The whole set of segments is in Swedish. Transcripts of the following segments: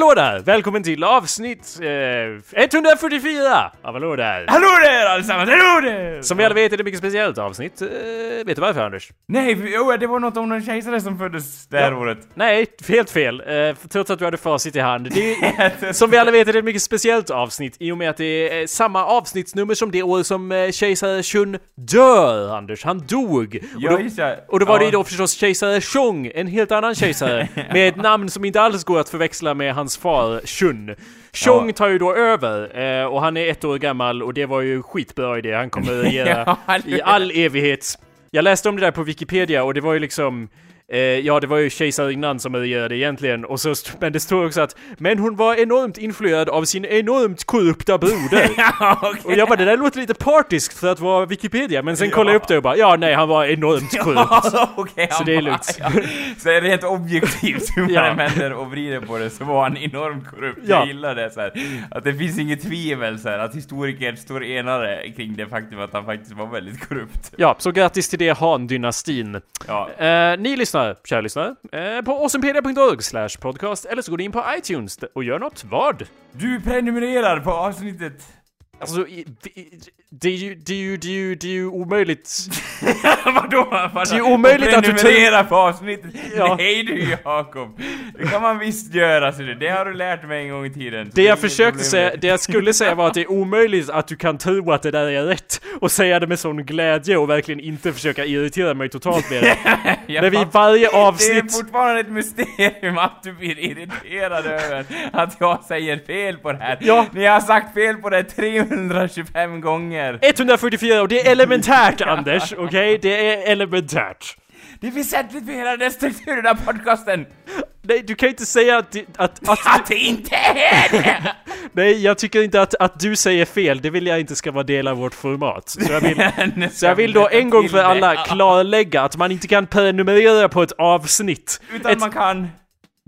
Hallå där! Välkommen till avsnitt eh, 144 av Hallå där! Hallå där allesammans, hallå där! Som vi alla vet är det ett mycket speciellt avsnitt. Eh, vet du varför Anders? Nej, jo, det var något om någon kejsare som föddes det här Ja. året. Nej, helt fel. Eh, trots att du hade facit i hand. Är, som vi alla vet är det ett mycket speciellt avsnitt i och med att det är eh, samma avsnittsnummer som det år som eh, kejsare Shun dör, Anders. Han dog! Ja, och, då, och då var det ju då förstås kejsare Shong, en helt annan kejsare, med ett namn som inte alls går att förväxla med hans far Shun. Shong Ja. tar ju då över, eh, och han är ett år gammal och det var ju skitbra idé. Han kommer att regera Ja, i all evighet. Jag läste om det där på Wikipedia och det var ju liksom ja, det var ju kejsarinnan som regerade egentligen, och så, men det står också att Men hon var enormt influerad av sin enormt korrupta broder. Ja, okej. och jag bara, det där låter lite partiskt för att vara Wikipedia, men sen kollade jag upp det och bara, ja nej, han var enormt korrupt. Ja, okej, Så det är lugnt. Ja. Så är det rent objektivt hur man Ja. än vänder och vrider på det så var han enormt korrupt. Ja. Jag gillar det så här. Att det finns inget tvivel så här, att historiker står enade kring det faktum att han faktiskt var väldigt korrupt. Ja, så grattis till det Han-dynastin. Ja. Eh, ni lyssnar, kära lyssnare, eh, på awesomepedia.org slash podcast, eller så går ni in på iTunes och gör något. Vad? Du prenumererar på avsnittet. Alltså, det är ju, det är ju, det är ju, det är ju omöjligt. Vadå? Vadå? Det är omöjligt att du Prenumerera på avsnittet! Ja. Nej du Jakob! Det kan man visst göra, så det, det har du lärt mig en gång i tiden. Det jag försökte säga, det jag skulle säga var att det är omöjligt att du kan tro att det där är rätt och säga det med sån glädje och verkligen inte försöka irritera mig totalt med det. Jag När vi i varje Det är avsnitt... fortfarande ett mysterium att du blir irriterad över att jag säger fel på det här. Ja. Ni har sagt fel på det 325 gånger. 144 och det är elementärt Anders, okej? Det är elementärt. Det är väsentligt för hela den strukturen av podcasten. Nej, du kan inte säga att, att, att, Att det inte är det! Nej, jag tycker inte att, att du säger fel, det vill jag inte ska vara del av vårt format. Så jag vill, så jag vill då en gång för alla klarlägga att man inte kan prenumerera på ett avsnitt. Utan ett, man kan...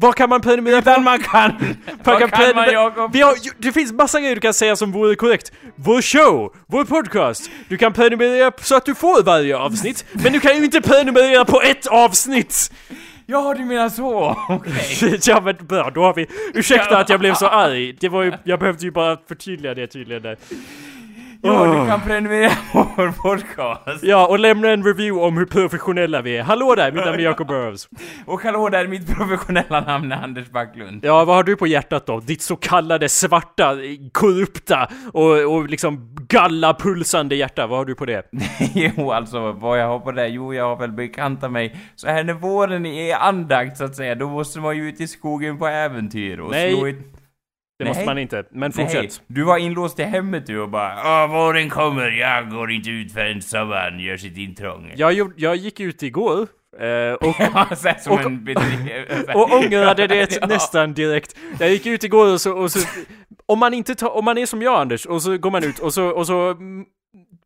Vad kan man prenumerera på? Utan man kan... Man kan kan man Jakob? Vi har, ju- det finns massa grejer du kan säga som vore korrekt. Vår show, vår podcast. Du kan prenumerera så att du får varje avsnitt. Men du kan ju inte prenumerera på ett avsnitt! Ja, du menar så. Okej. ja men bra, då har vi... Ursäkta att jag blev så arg. Det var ju, jag behövde ju bara förtydliga det tydligen där. Ja, du kan prenumerera på vår podcast. Ja, och lämna en review om hur professionella vi är. Hallå där, mitt namn är Jacob Burrows. Och hallå där, mitt professionella namn är Anders Backlund. Ja, vad har du på hjärtat då? Ditt så kallade svarta, korrupta och, och liksom gallapulsande hjärta, vad har du på det? jo, alltså vad jag har på det, jo jag har väl bekantat mig. Så här när våren är andakt så att säga, då måste man ju ut i skogen på äventyr och Nej, slå ett... Det Nej. måste man inte, men Nej, fortsätt. du var inlåst i hemmet du och bara Åh, våren kommer, jag går inte ut förrän sommaren gör sitt intrång. Jag, gjorde, jag gick ut igår eh, och, Och- bedriv... och ångrade det Ja. nästan direkt. Jag gick ut igår och så, och så om man inte tar, om man är som jag Anders, och så går man ut och så, och så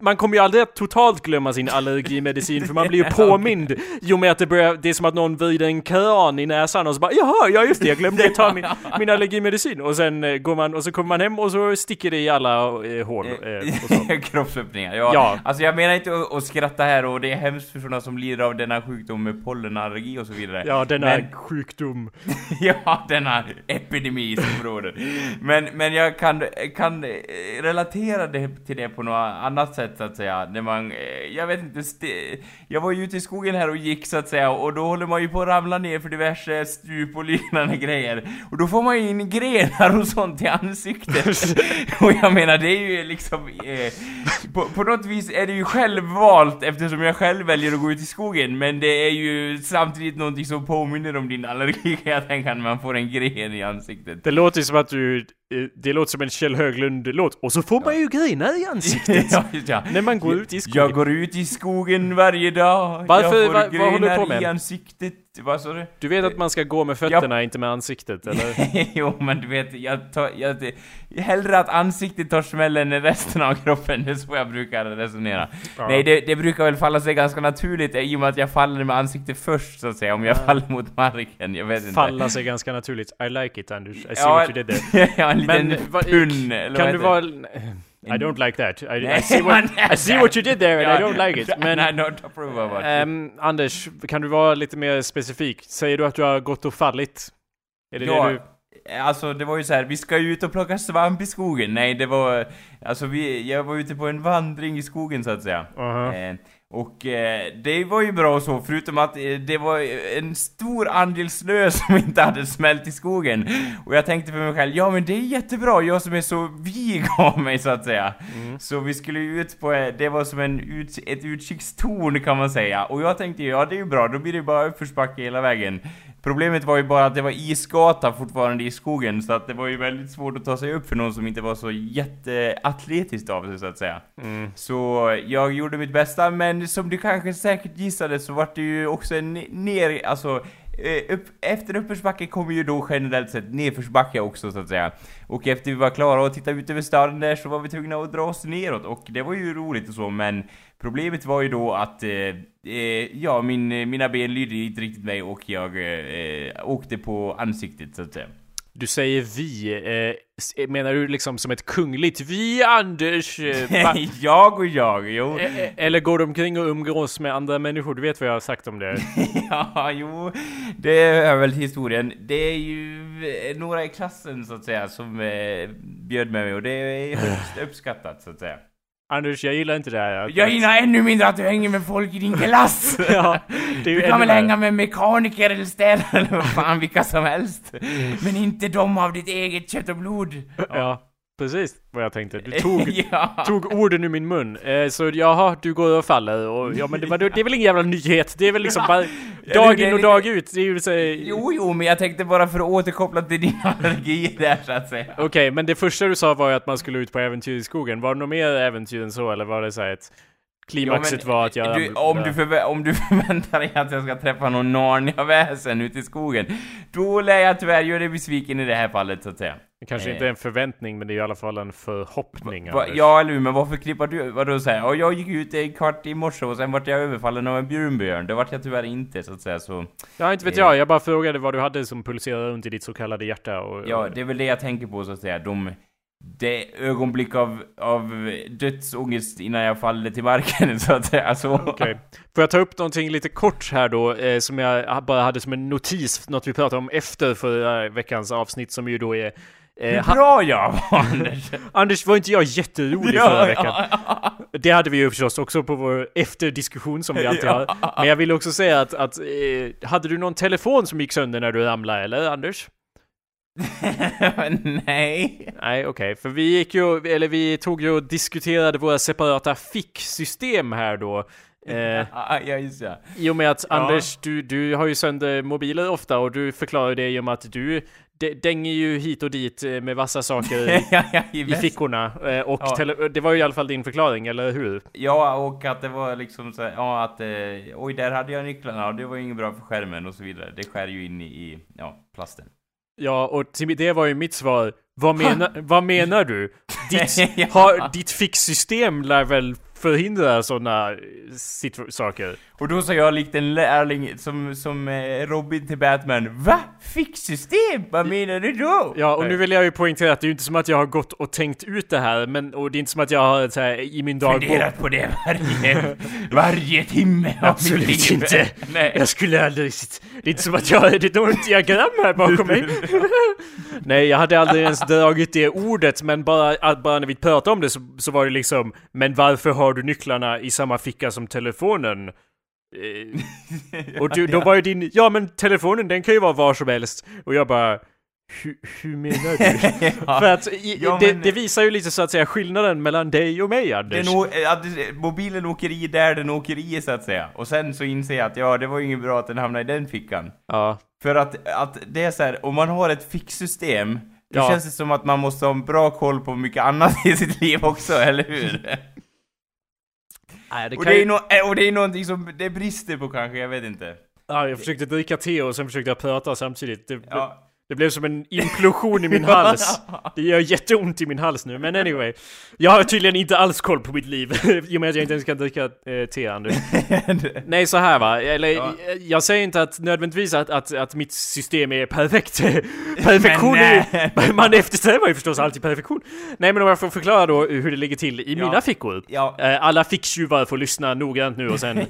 man kommer ju aldrig att totalt glömma sin allergimedicin för man blir ju påmind i och med att det börjar, det är som att någon vrider en kran i näsan och så bara Jaha, ja just det, jag glömde ta min, min allergimedicin och sen eh, går man, och så kommer man hem och så sticker det i alla eh, hål eh, så. Kroppsöppningar, ja. Ja. Alltså jag menar inte att, att skratta här och det är hemskt för sådana som lider av denna sjukdom med pollenallergi och så vidare. Ja, denna Men- sjukdom. ja, denna epidemi som råder. Men, men jag kan, kan eh, relatera det till det på något annat sätt så att säga. När man, eh, jag vet inte, jag var ju ute i skogen här och gick så att säga och då håller man ju på att ramla ner för diverse stup och liknande grejer. Och då får man ju in grenar och sånt i ansiktet. och jag menar, det är ju liksom, eh, på, på något vis är det ju självvalt eftersom jag själv väljer att gå ut i skogen. Men det är ju samtidigt någonting som påminner om din allergi kan jag tänka när man får en gren i ansiktet. Det låter som att du, det låter som en Kjell Höglund-låt. Och så får man ju grenar i ansiktet. ja, ja. När man går ut i skogen. Jag går ut i skogen varje dag. Varför- jag får vad- vad håller du på med? i ansiktet. Vad sa du? Du vet att man ska gå med fötterna, inte med ansiktet, eller? jo, men du vet, jag tar, jag, det- hellre att ansiktet tar smällen än resten av kroppen, det är så jag brukar resonera. Ja. Nej, det, det brukar väl falla sig ganska naturligt i och med att jag faller med ansiktet först, så att säga, om jag faller mot marken, jag vet inte. Falla sig ganska naturligt. I like it, Anders. I see Ja, what you did there. ja, en liten Men, eller Kan du heter vara... I don't like that. I, I, see, what, I see what you did there and I don't like it. Men... Nej, don't approve of it. ehm, Anders, kan du vara lite mer specifik? Säger du att du har gått och fallit? Är det Ja, det du... alltså det var ju så här, vi ska ut och plocka svamp i skogen. Nej, det var, alltså vi, jag var ute på en vandring i skogen så att säga. Aha. Eh, och eh, det var ju bra så, förutom att eh, det var en stor andel snö som inte hade smält i skogen. Och jag tänkte för mig själv, ja men det är jättebra, jag som är så vig av mig så att säga. Så vi skulle ut på, eh, det var som en ut, ett utkikstorn kan man säga. Och jag tänkte, ja det är ju bra, då blir det bara uppförsbacke hela vägen. Problemet var ju bara att det var isgata fortfarande i skogen, så att det var ju väldigt svårt att ta sig upp för någon som inte var så jätteatletiskt av sig så att säga. Så jag gjorde mitt bästa, men som du kanske säkert gissade så var det ju också en ne- ner, alltså Eh, upp, efter uppförsbacke kommer ju då generellt sett nedförsbacke också så att säga. Och efter vi var klara och tittade ut över staden där så var vi tvungna att dra oss neråt och det var ju roligt och så men Problemet var ju då att, eh, eh ja, min, eh, mina ben lydde inte riktigt mig och jag eh, åkte på ansiktet så att säga. Du säger vi, eh, s- menar du liksom som ett kungligt vi Anders? Eh, jag och jag, jo. Eh, eh, Eller går du omkring och umgås med andra människor? Du vet vad jag har sagt om det. ja, jo, det är väl historien. Det är ju eh, några i klassen så att säga som eh, bjöd med mig och det är högst uppskattat så att säga. Anders, jag gillar inte det här. Jag gillar ännu mindre att du hänger med folk i din klass! ja, Du kan väl hänga med mekaniker eller städare eller vad fan vilka som helst. Men inte de av ditt eget kött och blod. Ja, precis vad jag tänkte. Du tog, ja. tog orden ur min mun. Eh, så jaha, du går och faller och ja men det, var, det är väl ingen jävla nyhet. Det är väl liksom bara dag in och dag ut. Det är ju så, Jo, jo, men jag tänkte bara för att återkoppla till din allergi där så att säga. Okej, men det första du sa var ju att man skulle ut på äventyr i skogen. Var det något mer äventyr än så eller var det så här ett klimaxet men, var att jag... du, om, du förvä- om du förväntar dig att jag ska träffa någon Narnia-väsen ute i skogen, då lär jag tyvärr göra dig besviken i det här fallet så att säga. Kanske eh. inte är en förväntning, men det är i alla fall en förhoppning. Va, ja, eller hur, men varför klippar du? Vadå säger Och jag gick ut en kvart i morse och sen vart jag överfallen av en brunbjörn. Det vart jag tyvärr inte så att säga så. Ja, inte vet jag. Jag bara frågade vad du hade som pulserade runt i ditt så kallade hjärta och... Ja, det är väl det jag tänker på så att säga. De, det ögonblick av, av dödsångest innan jag faller till marken så att säga. Så. Okej. Får jag ta upp någonting lite kort här då, eh, som jag bara hade som en notis, något vi pratade om efter förra veckans avsnitt som ju då är... Hur Eh, ha- bra jag var Anders! Anders, var inte jag jätterolig förra veckan? Det hade vi ju förstås också på vår efterdiskussion som vi alltid har. Men jag vill också säga att, att eh, hade du någon telefon som gick sönder när du ramlade, eller Anders? Nej. Nej, okej. För vi gick ju, eller vi tog ju och diskuterade våra separata ficksystem här då. Eh, Ja, just ja. I och med att Ja. Anders, du, du har ju sönder mobiler ofta och du förklarar det med att du d- dänger ju hit och dit eh, med vassa saker i, ja, ja, i fickorna. Eh, och Ja. det var ju i alla fall din förklaring, eller hur? Ja, och att det var liksom så här, ja att, eh, oj där hade jag nycklarna och det var ju inget bra för skärmen och så vidare. Det skär ju in i, ja, plasten. Ja, och det var ju mitt svar. Vad, menar vad menar du? Ditt, har, ditt fixsystem lär väl förhindra sådana situ- saker? Och då sa jag likt en lärling som, som eh, Robin till Batman, Va? Ficksystem? Vad menar du då? Ja, och nu vill jag ju poängtera att det är ju inte som att jag har gått och tänkt ut det här, men och det är inte som att jag har så här, i min dagbok... funderat på det varje, varje timme Absolut inte. Nej. Jag skulle aldrig... Det är inte som att jag... Det är något diagram här bakom mig. Nej, jag hade aldrig ens dragit det ordet, men bara, bara när vi pratade om det så, så var det liksom Men varför har du nycklarna i samma ficka som telefonen? Eh, och du, då var ju din... Ja, men telefonen den kan ju vara var som helst. Och jag bara... Hur, hur menar du? Ja. För att i, Ja, det, men- det visar ju lite så att säga skillnaden mellan dig och mig, Anders. Den å- mobilen åker i där den åker i så att säga. Och sen så inser jag att ja, det var ju inget bra att den hamnade i den fickan. Ja. För att, att det är så här, om man har ett fixsystem, då Ja. känns det som att man måste ha en bra koll på mycket annat i sitt liv också, eller hur? Nej, det och, det ju- är no, eh, och det är någonting som det brister på kanske, jag vet inte. Ja, jag försökte dricka te och sen försökte jag prata samtidigt. Det, Ja. Det blev som en implosion i min hals. Det gör jätteont i min hals nu, men anyway. Jag har tydligen inte alls koll på mitt liv, i och med att jag inte ens kan dricka eh, te, Anders. Nej, så här va. Eller, Ja. jag säger inte att nödvändigtvis att, att, att mitt system är perfekt. Perfektion är Man eftersträvar ju förstås alltid perfektion. Nej, men om jag får förklara då hur det ligger till i Ja. mina fickor. Ja. Eh, Alla ficktjuvar får lyssna noggrant nu och sen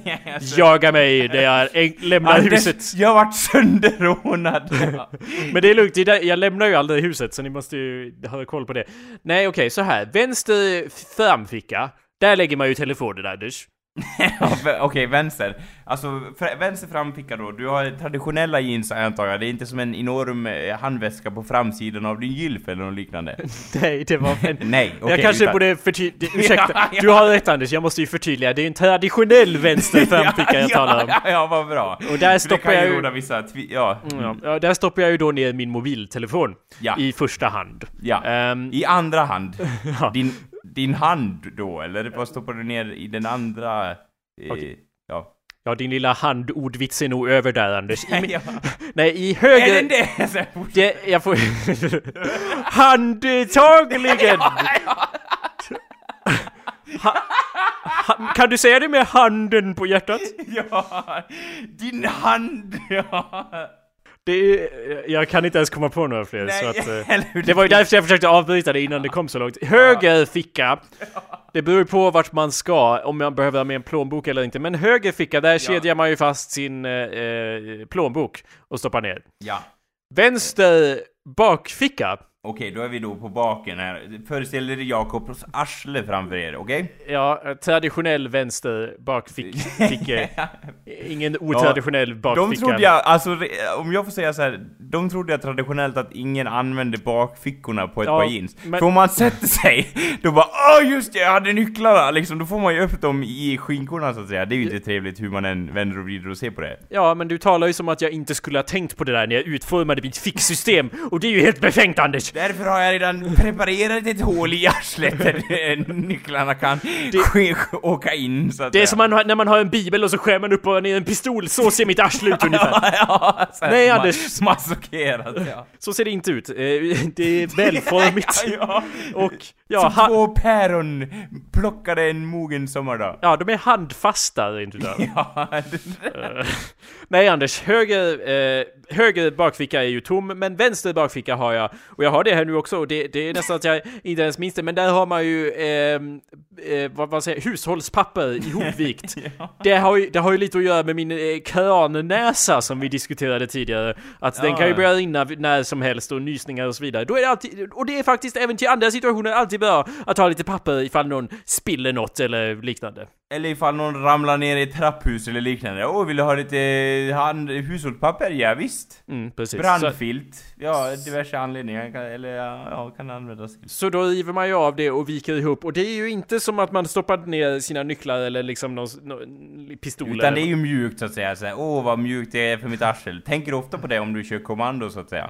jaga mig när jag lämnar Anders, huset. jag vart sönderrånad! Men det är lugnt, det är där, jag lämnar ju aldrig huset så ni måste ju ha koll på det. Nej okej, så här. Vänster framficka, där lägger man ju telefonen Anders. Okej, vänster. Alltså, vänster framficka då. Du har traditionella jeans antar jag. Det är inte som en enorm eh, handväska på framsidan av din gylf eller något liknande. Nej, det var en... Nej, okej. jag kanske utan- borde förtydliga, ursäkta, Ja, ja. du har rätt Anders, jag måste ju förtydliga. Det är en traditionell vänster framficka jag talar om. Ja, ja, vad bra. Och där stoppar jag ju vissa tvi- ja. Mm, Ja, där stoppar jag ju då ner min mobiltelefon. Ja. I första hand. Ja. Ehm, I andra hand. Din, din hand då, eller vad stoppar du ner i den andra? Eh. Ja. ja, din lilla handordvits är nog över där Anders. I, ja. nej, i Är höger... den det? Det, jag får... Handtagligen! Ha, ha, kan du säga det med handen på hjärtat? Ja, din hand, ja. Det jag kan inte ens komma på några fler så att... eh? Det var ju därför jag försökte avbryta det innan det kom så långt. Höger ficka. Det beror ju på vart man ska, om man behöver ha med en plånbok eller inte. Men höger ficka, där kedjar man ju fast sin eh, eh, plånbok och stoppar ner. Ja. Vänster bakficka. Okej, då är vi då på baken här. Föreställ er Jakobs arsle framför er, okej? Ja, eh, traditionell vänster bakficka. Ingen otraditionell De bakficka. trodde jag, alltså om jag får säga så här, de trodde jag traditionellt att ingen använde bakfickorna på ett Ja, par jeans. men- För om man sätter sig, då bara åh just det, jag hade nycklarna! Liksom, då får man ju upp dem i skinkorna så att säga. Det är ju inte trevligt hur man än vänder och vrider och ser på det. Ja, men du talar ju som att jag inte skulle ha tänkt på det där när jag utformade mitt fixsystem. Och det är ju helt befängt Anders! Därför har jag redan preparerat ett hål i arslet där nycklarna kan sk- åka in så att Det är som man, när man har en bibel och så skär man upp och en pistol, så ser mitt arsle ut ungefär. ja, så här Nej, Anders. Massokerat, ja. Så ser det inte ut. Eh, Det är välformigt. ja. Och ja, Som ha, två päron plockade en mogen sommardag. ja, de är handfasta rent utav. Ja, Eh, Nej Anders, höger, eh, höger bakficka är ju tom, men vänster bakficka har jag. Och jag har det här nu också, och det, det är nästan att jag inte ens minns det, men där har man ju, ehm, eh, vad, vad säger jag, hushållspapper ihopvikt. det, har ju, det har ju lite att göra med min eh, krannäsa som vi diskuterade tidigare. Att den Ja. kan ju börja rinna när som helst och nysningar och så vidare. Då är det alltid, och det är faktiskt även till andra situationer alltid bra att ha lite papper ifall någon spiller något eller liknande. Eller ifall någon ramlar ner i ett trapphus eller liknande. Åh, vill du ha lite hand, hushållspapper? Ja, visst. Mm, precis. Så, Brandfilt. Ja, diverse anledningar. Eller ja, kan användas. Så då river man ju av det och viker ihop och det är ju inte som att man stoppar ner sina nycklar eller liksom någon, någon pistol Utan det är ju mjukt så att säga. Så Åh, vad mjukt det är för mitt arsel. Tänker du ofta på det om du kör kommando så att säga?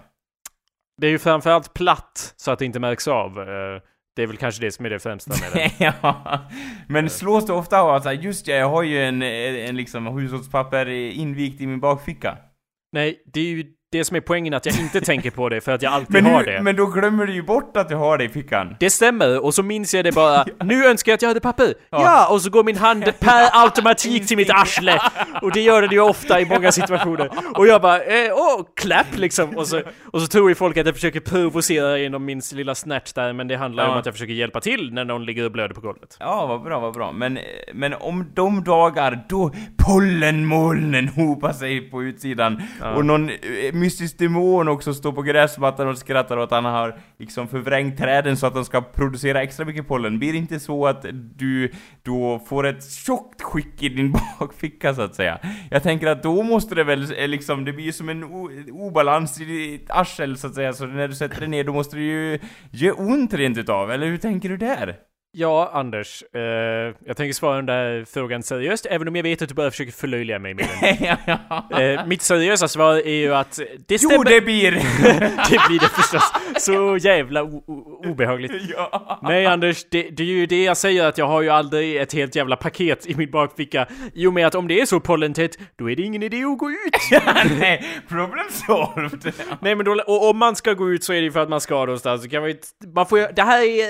det är ju framförallt platt så att det inte märks av. Det är väl kanske det som är det främsta med det. ja. Men slås det ofta av att så här, just det, jag har ju en, en liksom hushållspapper invikt i min bakficka. Nej, det är ju det som är poängen att jag inte tänker på det för att jag alltid Men, har nu, det. men då glömmer du ju bort att du har det i fickan. Det stämmer, och så minns jag det bara. Nu önskar jag att jag hade papper. Ja, Ja. och så går min hand per automatik till mitt arsle. Och det gör den ju ofta i många situationer. Och jag bara, eh, åh, klapp liksom. Och så, och så tror ju folk att jag försöker provocera genom min lilla snatch där, men det handlar ju om Ja. att jag försöker hjälpa till när någon ligger och blöder på golvet. Ja, vad bra, vad bra. Men, men om de dagar då pollenmolnen hopar sig på utsidan och någon eh, mystisk demon också står på gräsmattan och skrattar åt att han har liksom förvrängt träden så att de ska producera extra mycket pollen. Blir det inte så att du då får ett tjockt skick i din bakficka så att säga? Jag tänker att då måste det väl eh, liksom, det blir ju som en obalans i ditt arsel så att säga, så när du sätter dig ner då måste det ju ge ont rent utav, eller hur tänker du där? Ja, Anders. Eh, jag tänker svara den där frågan seriöst, även om jag vet att du bara försöker förlöjliga mig med den. Eh, mitt seriösa svar är ju att det stämmer. Jo, det blir! det blir det förstås. Så jävla obehagligt. ja. Nej Anders, det, det är ju det jag säger att jag har ju aldrig ett helt jävla paket i min bakficka. I och med att om det är så pollentätt, då är det ingen idé att gå ut. Nej, problem solved! Nej men då, och om man ska gå ut så är det ju för att man ska någonstans. Så kan man, ju, man får ju, det här är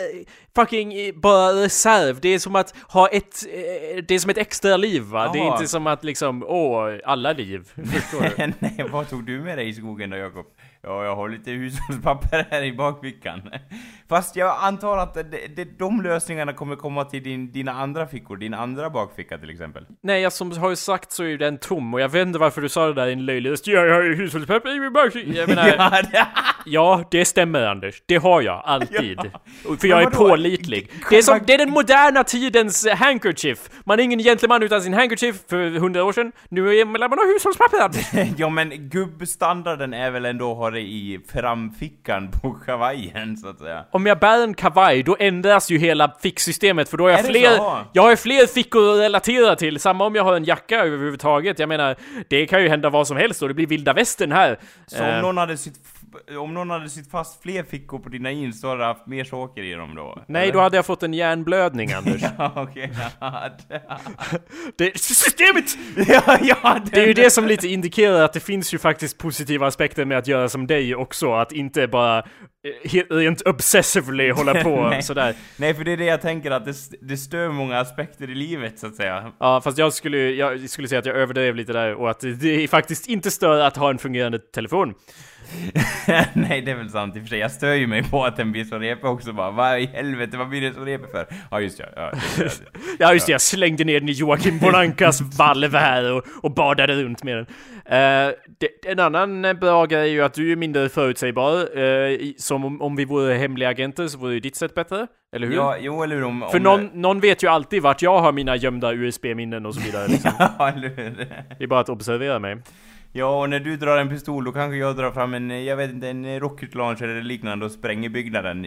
fucking bara reserv. Det är som att ha ett... eh, Det är som ett extra liv va? Det är inte som att liksom, åh, alla liv. Förstår du? Nej, vad tog du med dig i skogen då, Jakob? Ja, jag har lite hushållspapper här i bakfickan. Fast jag antar att det, de lösningarna kommer komma till din, dina andra fickor, din andra bakficka till exempel. Nej, jag som har ju sagt så är ju den tom och jag vet inte varför du sa det där i en löjlig röst. Ja, jag har ju hushållspapper i min bakficka. Jag menar, Ja, det, Ja, det stämmer Anders. Det har jag, alltid. Och För jag är pålitlig. Det är, som, det är den moderna tidens handkerchief. Man är ingen gentleman utan sin handkerchief för hundra år sedan. Nu är man man har hushållspapper. Anders. ja men gubbstandarden är väl ändå att det i framfickan på kavajen, så att säga. Om jag bär en kavaj, då ändras ju hela ficksystemet för då har jag Är fler... Jag har fler fickor att relatera till. Samma om jag har en jacka överhuvudtaget. Jag menar, det kan ju hända vad som helst och det blir vilda västern här. Så Eh, om någon hade sytt, om någon hade sytt fast fler fickor på dina jeans, så hade du haft mer saker i dem då? Nej, eller? då hade jag fått en hjärnblödning, Anders. Ja, okej. det, systemet! ja, ja, Det är ju det som lite indikerar att det finns ju faktiskt positiva aspekter med att göra som dig också, att inte bara eh, rent obsessively hålla på Nej. sådär. Nej, för det är det jag tänker att det, det stör många aspekter i livet, så att säga. Ja, fast jag skulle, jag skulle säga att jag överdrev lite där och att det är faktiskt inte stör att ha en fungerande telefon. Nej, det är väl sant i och för sig. Jag stör ju mig på att den blir så repig också bara. Vad i helvete, vad blir det så repig för? Ja, just det. Ja, det, det, Ja just det, jag slängde ner den i Joakim Bonankas valv här och, och badade runt med den. Eh, det, en annan bra grej är ju att du är mindre förutsägbar. i- som om, om vi vore hemliga agenter så vore ju ditt sätt bättre. Eller hur? ja, jo, eller hur? Om, För om, någon, någon vet ju alltid vart jag har mina gömda USB-minnen och så vidare. Liksom. Ja, eller hur? Det är bara att observera mig. Ja, och när du drar en pistol, då kanske jag drar fram en, jag vet inte, en rocket launcher eller liknande och spränger byggnaden.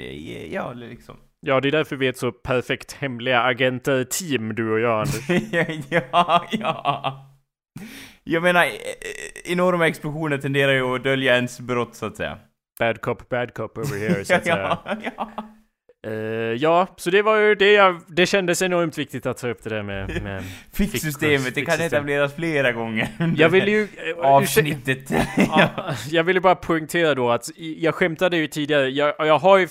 Ja, liksom. Ja, det är därför vi är ett så perfekt hemliga agenter-team, du och jag, Anders. ja, ja. Jag menar, e- e- enorma explosioner tenderar ju att dölja ens brott, så att säga. Bad cop, bad cop over here, så att säga. ja, ja. Eh, ja, så det var ju det jag... Det kändes enormt viktigt att ta upp det där med... med Ficksystemet, det kan etableras flera gånger. jag vill ju... ursäkta- Avsnittet. Ja, jag ville bara poängtera då att jag skämtade ju tidigare, jag, jag har ju...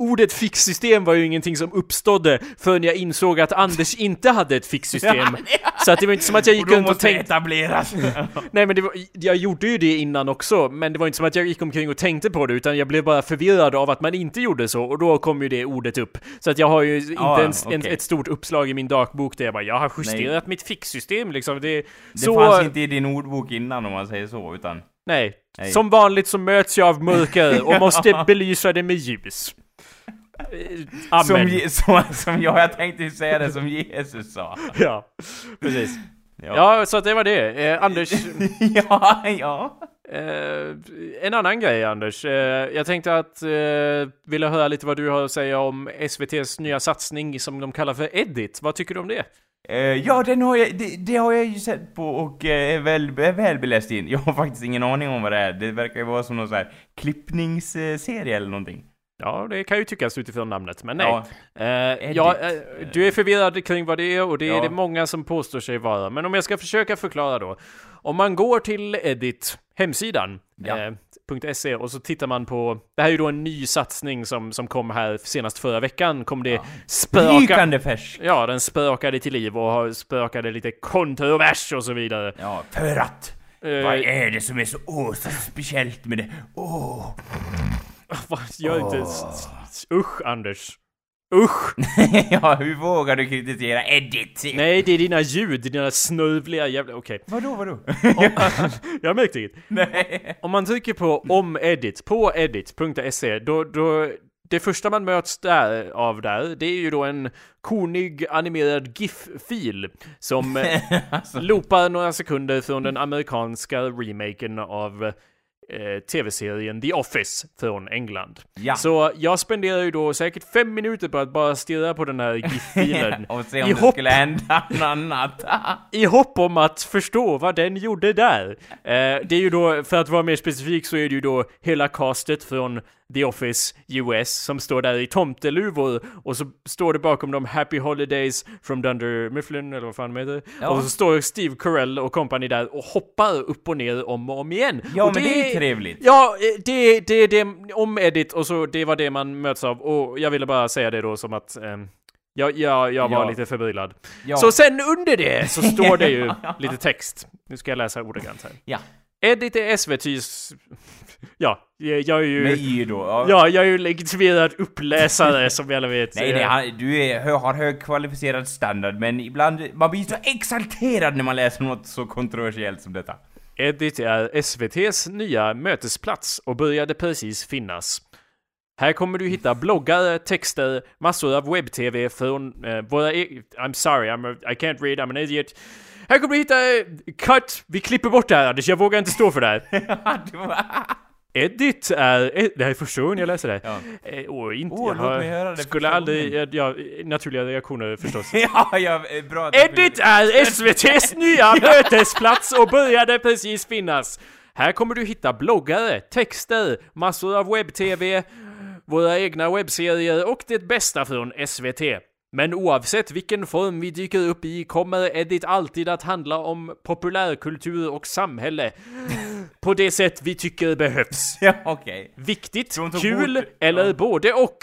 Ordet fixsystem var ju ingenting som uppstådde förrän jag insåg att Anders inte hade ett fixsystem. Så att det var inte som att jag gick och runt och tänkte... etableras. Nej men det var, jag gjorde ju det innan också, men det var inte som att jag gick omkring och tänkte på det, utan jag blev bara förvirrad av att man inte gjorde så, och då kom ju det ordet upp. Så att jag har ju inte Ja, ens en, okej. ett stort uppslag i min dagbok där jag bara, jag har justerat mitt fixsystem liksom. Det, Det så... fanns inte i din ordbok innan om man säger så, utan... Nej. Nej. Som vanligt så möts jag av mörker och måste belysa det med ljus. Eh, Amen. Som, som, som jag, jag tänkte säga det som Jesus sa. Ja, precis. Ja, så att det var det. Eh, Anders, ja, ja. eh, en annan grej Anders. Eh, jag tänkte att, eh, ville höra lite vad du har att säga om SVT's nya satsning som de kallar för Edit. Vad tycker du om det? Eh, ja, den har jag, det, det har jag ju sett på och eh, är väl, är väl beläst in. Jag har faktiskt ingen aning om vad det är. Det verkar ju vara som någon sån här klippningsserie eller någonting. Ja, det kan ju tyckas utifrån namnet, men nej. Ja. Eh, ja, eh, du är förvirrad kring vad det är och det är Ja. det många som påstår sig vara. Men om jag ska försöka förklara då. Om man går till Edit, hemsidan, Ja. eh, .se och så tittar man på, det här är ju då en ny satsning som, som kom här senast förra veckan, kom det spöka... Rykande färsk! Ja, den spökade till liv och spökade lite kontrovers och så vidare. Ja, för att! Vad är det som är så, åh, så speciellt med det? Åh! vad- Gör inte... s- Usch, Anders. Usch! ja, hur vågar du kritisera Edit? Nej, det är dina ljud, dina snörvliga jävla... Okej. Vadå, vadå? Jag märkte inget. Nej. Om man trycker på om edit på edit.se då, då det första man möts där, av där, det är ju då en konig animerad GIF-fil som eh, alltså, loopar några sekunder från den amerikanska remaken av eh, tv-serien The Office från England. ja. Så jag spenderar ju då säkert fem minuter på att bara stirra på den här GIF-filen. och se om I det hopp- skulle hända något annat. I hopp om att förstå vad den gjorde där. Eh, det är ju då, för att vara mer specifik så är det ju då hela castet från The Office US som står där i tomteluvor och så står det bakom dem Happy Holidays from Dunder Mifflin eller vad fan de heter. Ja. Och så står Steve Carell och company där och hoppar upp och ner om och om igen. Ja, och men det är ju trevligt. Ja, eh, det, det är det om edit och så det var det man möts av och jag ville bara säga det då som att ehm, Jag, jag, jag var Ja. lite förbryllad. Ja. Så sen under det så står det ju lite text. Nu ska jag läsa ordagrant här. Ja. Edit är SVT's... Ja, jag är ju... Y då. Ja. Ja, jag är ju legitimerad uppläsare som vi alla vet. Nej, nej, han, du är, har hög kvalificerad standard, men ibland, man blir så exalterad när man läser något så kontroversiellt som detta. Edit är SVT's nya mötesplats och började precis finnas. Här kommer du hitta bloggar, texter, massor av webb-tv från eh, våra e- I'm sorry, I'm a, I can't read, I'm an idiot. Här kommer du hitta eh, cut, vi klipper bort det här Anders, jag vågar inte stå för det här. Edit är, eh, det här är första gången jag läser det. Ja. Eh, och inte, Åh, jag har- skulle aldrig, ja, ja, naturliga reaktioner förstås. ja, ja, eh, bra Edit är SVT's nya mötesplats och började precis finnas. Här kommer du hitta bloggare, texter, massor av webb-tv, våra egna webbserier och det bästa från SVT. Men oavsett vilken form vi dyker upp i kommer Edit alltid att handla om populärkultur och samhälle. På det sätt vi tycker behövs. Ja, okej. Viktigt, De tog kul bort- eller ja. både och.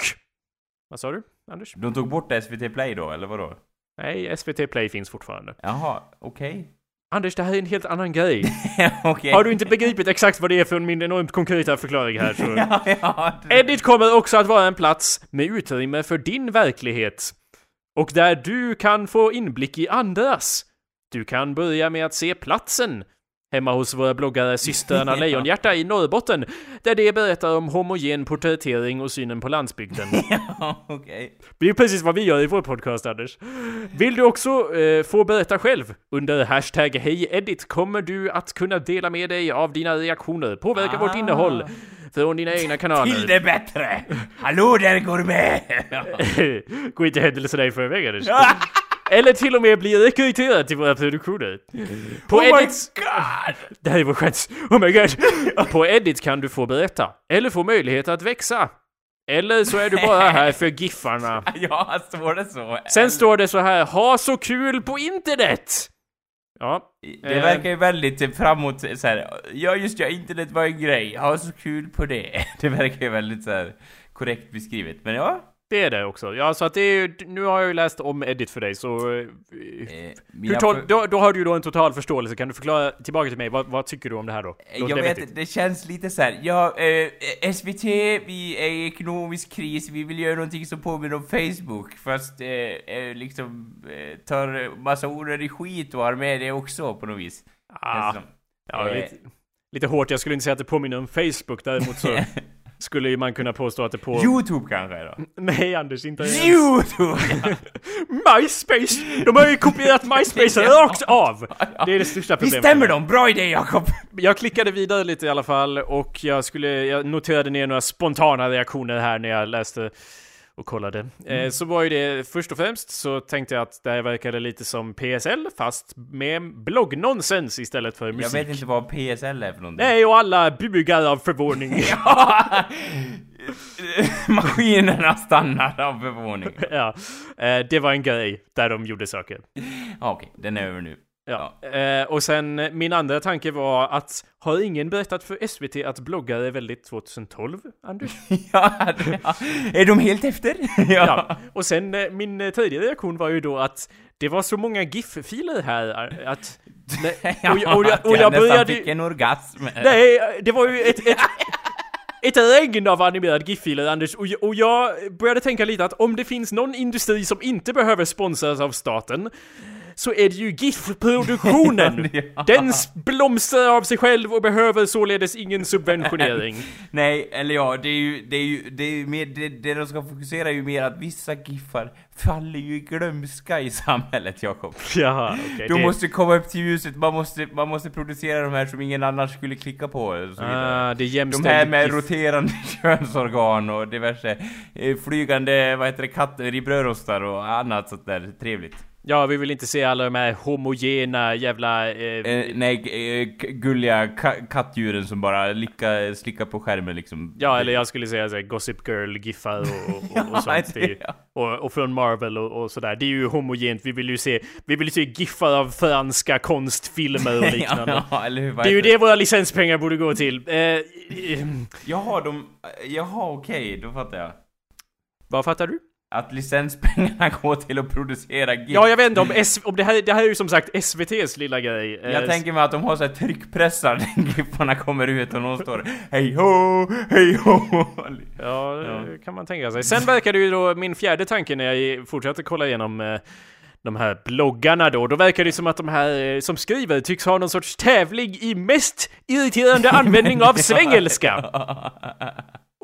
Vad sa du, Anders? De tog bort SVT Play då, eller vadå? Nej, SVT Play finns fortfarande. Jaha, okej. Anders, det här är en helt annan grej. okej. Har du inte begripit exakt vad det är för min enormt konkreta förklaring här så... Ja, ja. det- Edit kommer också att vara en plats med utrymme för din verklighet. Och där du kan få inblick i andras. Du kan börja med att se platsen. Hemma hos våra bloggare systrarna. Lejonhjärta i Norrbotten. Där de berättar om homogen porträttering och synen på landsbygden. Ja, okej. Det är precis vad vi gör i vår podcast, Anders. Vill du också eh, få berätta själv? Under hashtag HejEdit kommer du att kunna dela med dig av dina reaktioner, påverka vårt Ah. innehåll från dina egna Till kanaler. det bättre! Hallå där gourmet! Gå inte händelserna i förväg, Anders. Eller till och med bli rekryterad till våra produktioner. På oh my Edits... god! Det här är vår chans. Oh my god. På Edit kan du få berätta. Eller få möjlighet att växa. Eller så är du bara här för giffarna. Ja, står det så? Sen står det så här, ha så kul på internet! Ja, Det Eh. verkar ju väldigt typ, framåt så här. ja just ja, internet var en grej, ha så kul på det. Det verkar ju väldigt så här korrekt beskrivet, men ja. Det är det också. Ja, så att det är nu har jag ju läst om Edit för dig, så... eh, Eh, Hur tol- då, då har du ju då en total förståelse, kan du förklara tillbaka till mig, vad, vad tycker du om det här då? Låter jag det vet det känns lite så här. ja, eh, SVT, vi är i ekonomisk kris, vi vill göra någonting som påminner om Facebook, fast eh, eh, liksom eh, tar massa onödig skit och har med det också på något vis. Ah, ja, eh. lite, lite hårt, jag skulle inte säga att det påminner om Facebook, däremot så skulle ju man kunna påstå att det på... Youtube kanske då? Nej Anders, inte ens. Youtube! MySpace! De har ju kopierat MySpace rakt av! Det är det största problemet. stämmer de? Bra idé Jakob! Jag klickade vidare lite i alla fall och jag skulle, jag noterade ner några spontana reaktioner här när jag läste och kollade. Eh, så var ju det först och främst så tänkte jag att det här verkade lite som PSL fast med bloggnonsens istället för Jag musik. vet inte vad PSL är för någonting. Nej, och alla bugar av förvåning. Ja! Maskinerna stannar av förvåning. ja, eh, det var en grej där de gjorde saker. Okej, den är över nu. Ja. Eh, och sen eh, min andra tanke var att har ingen berättat för SVT att bloggar är väldigt 2012, Anders? Ja, ja. Är de helt efter? Ja. Och sen eh, min eh, tredje reaktion var ju då att det var så många GIF-filer här eh, att... Nej, och, jag- och, jag- och jag började fick en orgasm. Nej, det var ju ett... ett ett regn av animerade GIF-filer, Anders, och, och jag började tänka lite att om det finns någon industri som inte behöver sponsras av staten, så är det ju GIF-produktionen! Ja. Den blomstrar av sig själv och behöver således ingen subventionering. Nej, eller ja, det är ju, det är ju, det är ju mer, det, det de ska fokusera är ju mer att vissa giffar faller ju i glömska i samhället, Jakob. Jaha, okej. De det- måste komma upp till ljuset, man måste, man måste producera de här som ingen annars skulle klicka på och så vidare. Ah, det är De här med GIF. roterande könsorgan och diverse eh, flygande, vad heter det, katter i brödrostar och annat sånt där trevligt. Ja, vi vill inte se alla de här homogena jävla... Eh, Eh, nej, eh, gulliga ka- kattdjuren som bara licka, slickar på skärmen liksom. ja, eller jag skulle säga såhär Gossip Girl-giffar och, och, och, och sånt. Det ja. och, och från Marvel och, och sådär. Det är ju homogent. Vi vill ju se, vi vill ju se giffar av franska konstfilmer och liknande. ja, eller hur? Det är ju det våra licenspengar borde gå till. Eh, eh, Jaha, de... Jaha, okej, då fattar jag. vad fattar du? Att licenspengarna går till att producera GIF. Ja, jag vet inte om, S om det, här, det här är ju som sagt SVT's lilla grej. Eh, Jag tänker mig att de har så här tryckpressar när Giffarna kommer ut och någon står Hej ho, hej ho. Ja, det kan man tänka sig. Sen verkar det ju då, min fjärde tanke när jag fortsätter kolla igenom eh, de här bloggarna då, då verkar det som att de här eh, som skriver tycks ha någon sorts tävling i mest irriterande användning av svengelska.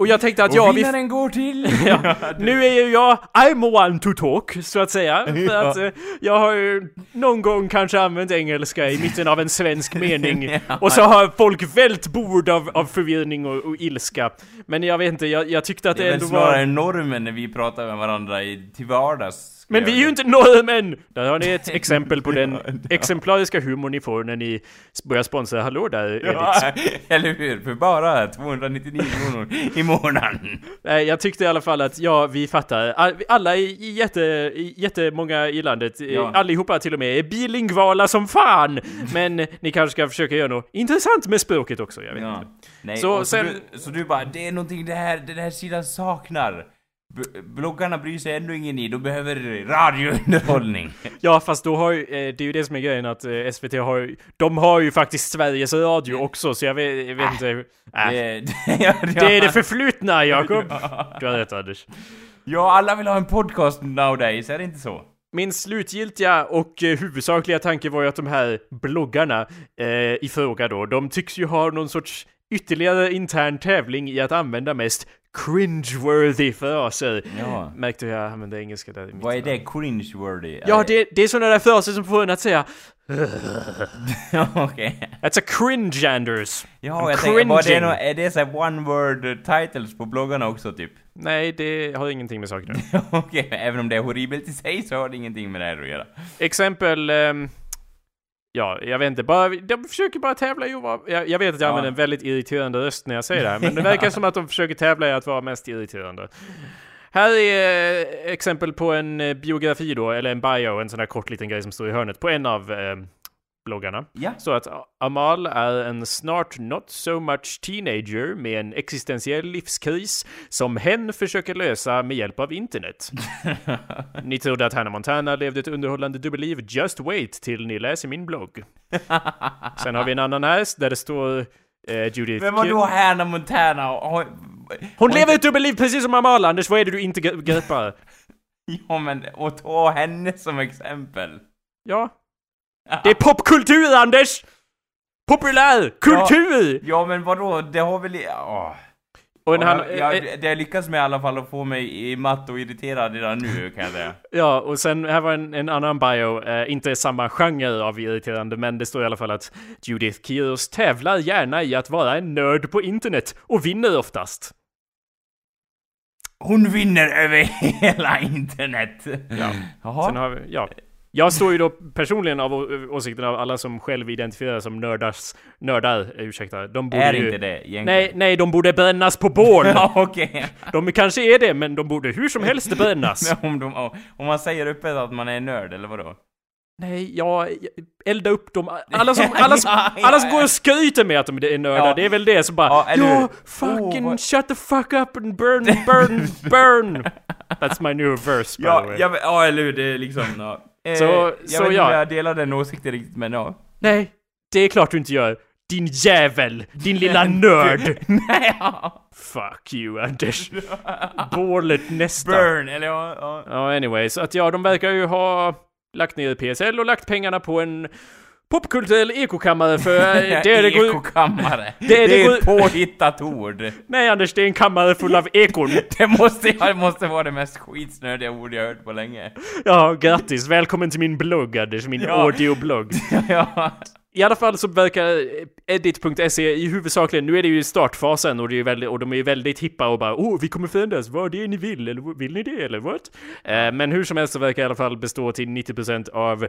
Och jag tänkte att Och ja, vi... vinnaren går till... Ja, nu är ju jag I'm one to talk, så att säga. För att eh, jag har ju någon gång kanske använt engelska i mitten av en svensk mening. Och så har folk vält bord av, av förvirring och, och ilska. Men jag vet inte, jag, jag tyckte att Det det, är väl ändå snarare var... normen när vi pratar med varandra i, till vardags. Men vi jag är ju inte norrmän! Där har ni ett exempel på den exemplariska humor ni får när ni börjar sponsra Hallå där, Edith. Ja, eller hur? För bara 299 kronor i månaden. Nej, jag tyckte i alla fall att ja, vi fattar. All- Alla i i jätte, jättemånga i landet, eh, Ja. allihopa till och med, är bilingvala som fan! Men ni kanske ska försöka göra något intressant med språket också, jag vet Ja. inte. Nej, Så så, sen... du, så du bara, det är någonting det här, den här sidan saknar. B- bloggarna bryr sig ändå ingen i, de behöver radiounderhållning. Ja, fast då har ju, eh, det är ju det som är grejen att eh, SVT har ju, de har ju faktiskt Sveriges Radio också, så jag vet, jag vet inte... Äh, det, ja, det är det förflutna, Jakob! Du har rätt, Anders. Ja, alla vill ha en podcast nowadays, är det inte så? Min slutgiltiga och huvudsakliga tanke var ju att de här bloggarna eh, i fråga då, de tycks ju ha någon sorts ytterligare intern tävling i att använda mest cringeworthy fraser. Ja. Märkte jag använde engelska där i Vad är det cringe-worthy? Ja, det, det är sådana där fraser som får en att säga Okej. That's a cringe, Anders. Ja, jag tänker, vad är det, nå- är det så här one word titles på bloggarna också typ? Nej, det har ingenting med saken att göra. Okej, även om det är horribelt i sig så har det ingenting med det här att göra. Exempel... ehm, ja, jag vet inte. Bara, de försöker bara tävla i att vara... Jag, jag vet att jag Ja. använder en väldigt irriterande röst när jag säger det här, men det verkar som att de försöker tävla i att vara mest irriterande. Här är eh, exempel på en eh, biografi då, eller en bio, en sån här kort liten grej som står i hörnet på en av eh, bloggarna. Ja. Så att Amal är en snart not so much teenager med en existentiell livskris som hen försöker lösa med hjälp av internet. Ni trodde att Hannah Montana levde ett underhållande dubbelliv? Just wait till ni läser min blogg. Sen har vi en annan här där det står eh, Judith Men vadå Hannah Montana? Hon har lever inte- ett dubbelliv precis som Amal, Anders. Vad är det du inte gre- greppar? Ja men, och ta henne som exempel. Ja. Det är popkultur, Anders! Populär! Kultur! Ja men vadå, det har väl... Ja. Och Ja, han, jag, eh, jag, det har lyckats med i alla fall att få mig i matt och irriterad redan nu kan jag säga. Ja, och sen här var en, en annan bio, eh, inte samma genre av irriterande, men det står i alla fall att Judith Kyrus tävlar gärna i att vara en nörd på internet och vinner oftast. Hon vinner över hela internet! Ja. Jaha. Sen har vi, ja. Jag står ju då personligen av åsikten av alla som själv identifierar som nördars, nördar, ursäkta, de borde är ju... inte det egentligen? Nej, nej, de borde brännas på bål! Ja, okej. De kanske är det, men de borde hur som helst brännas. Om, de, om man säger öppet att man är nörd, eller vadå? Nej, ja, elda upp dem. Alla som, alla som, Ja, ja, alla som ja. går och skryter med att de är nördar, det är väl det som bara Ja, Ja, fucking Oh, shut the fuck up and burn, burn, burn! That's my new verse by the Ja, way. ja, ja eller hur, det är liksom... Ja. Eh, Så- jag så vet inte ja. om jag delar den åsikten riktigt, men ja. Nej, det är klart du inte gör. Din jävel! Din lilla nörd! Nej, ja. Fuck you, Anders. Bålet nästa. Burn, eller ja, ja. Ja, anyway, så att ja, de verkar ju ha lagt ner PSL och lagt pengarna på en popkulturell ekokammare för eh, det, det går... Ekokammare. Det- Det, det är ett påhittat ord. Nej Anders, det är en kammare full av ekon. Det måste, det måste vara det mest skitsnödiga ord jag hört på länge. Ja, grattis. Välkommen till min blogg, Anders. Min Ja. audioblogg. ja. I alla fall så verkar edit.se i huvudsakligen, nu är det ju i startfasen och, det är väldigt, och de är ju väldigt hippa och bara oh, vi kommer förändras, vad är det ni vill? Eller vill ni det? Eller what? Eh, men hur som helst så verkar i alla fall bestå till 90% av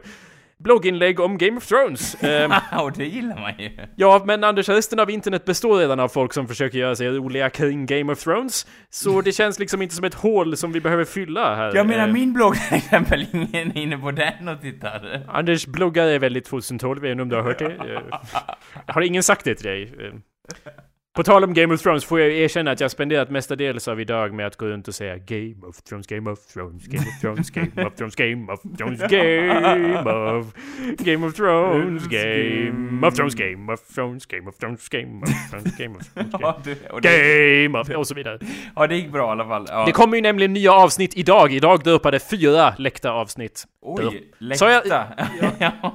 blogginlägg om Game of Thrones. Eh, och det gillar man ju. ja, men Anders, resten av internet består redan av folk som försöker göra sig roliga kring Game of Thrones. Så det känns liksom inte som ett hål som vi behöver fylla här. Jag menar Eh, min blogg till exempel, ingen är inne på den och tittar. Anders bloggar är väldigt 2012, jag vet inte om du har hört det? Eh, Har ingen sagt det till dig? Eh, På tal om Game of Thrones får jag erkänna att jag spenderat mestadels av idag med att gå runt och säga Game of Thrones, Game of Thrones, Game of Thrones, Game of Thrones, Game of Thrones, Game of Game of Thrones, Game of Thrones, Game of Thrones, Game of Thrones, Game of Thrones, Game of Thrones, Game of och så vidare. ja, det gick bra i alla fall. Det kommer ju nämligen nya avsnitt idag. Idag döpade fyra läckta avsnitt. Oj, läckta.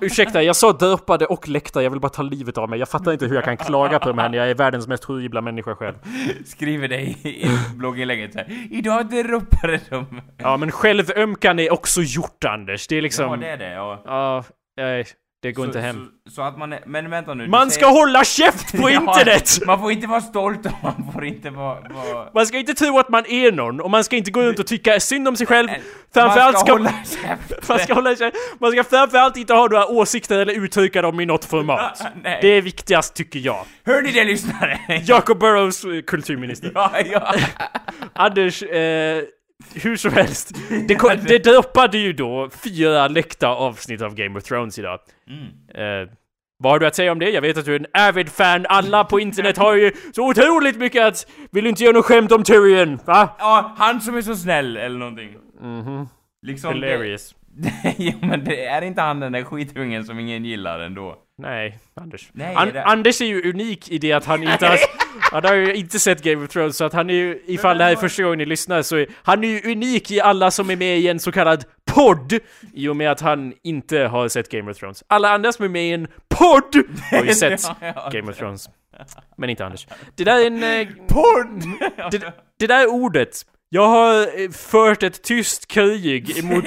Ursäkta, jag sa döpade och läckta. Jag vill bara ta livet av mig. Jag fattar inte hur jag kan klaga på de här när jag är världens mest horribla människa själv. Skriver det i blogginlägget såhär. Idag droppade de. Ja, men självömkan är också gjort, Anders. Det är liksom... Ja, det är det. Ja. Ja, nej, det går så, inte hem. Så, så att man är, men vänta nu. Man säger- ska hålla käft på internet! Man får inte vara stolt och man får inte vara... vara... Man ska inte tro att man är någon, och man ska inte gå runt och tycka synd om sig själv. Man Framförallt ska ska hålla man ska hålla sig, man ska framförallt inte ha några åsikter eller uttrycka dem i något format. Det är viktigast tycker jag. Hör ni det lyssnare? Jacob Burrows eh, kulturminister. ja, ja. Anders, eh, hur som helst. Det, ko- det droppade ju då fyra läckta avsnitt av Game of Thrones idag. Mm. Eh, vad har du att säga om det? Jag vet att du är en avid fan. Alla på internet har ju så otroligt mycket att... Vill du inte göra något skämt om Tyrion? Va? ja, han som är så snäll eller någonting. Mhm. Liksom Hilarious. Det, ja, men det är inte han den där skitungen som ingen gillar ändå. Nej, Anders. Nej, An- det- Anders är ju unik i det att han inte har... Han har ju inte sett Game of Thrones, så att han är ju, ifall det här är första gången ni lyssnar, så är, han är ju unik i alla som är med i en så kallad podd, i och med att han inte har sett Game of Thrones. Alla andra som är med i en podd har ju sett. Game of Thrones. Men inte Anders. Det där är en... Eh, Podd! det, det där ordet. Jag har eh, fört ett tyst krig emot...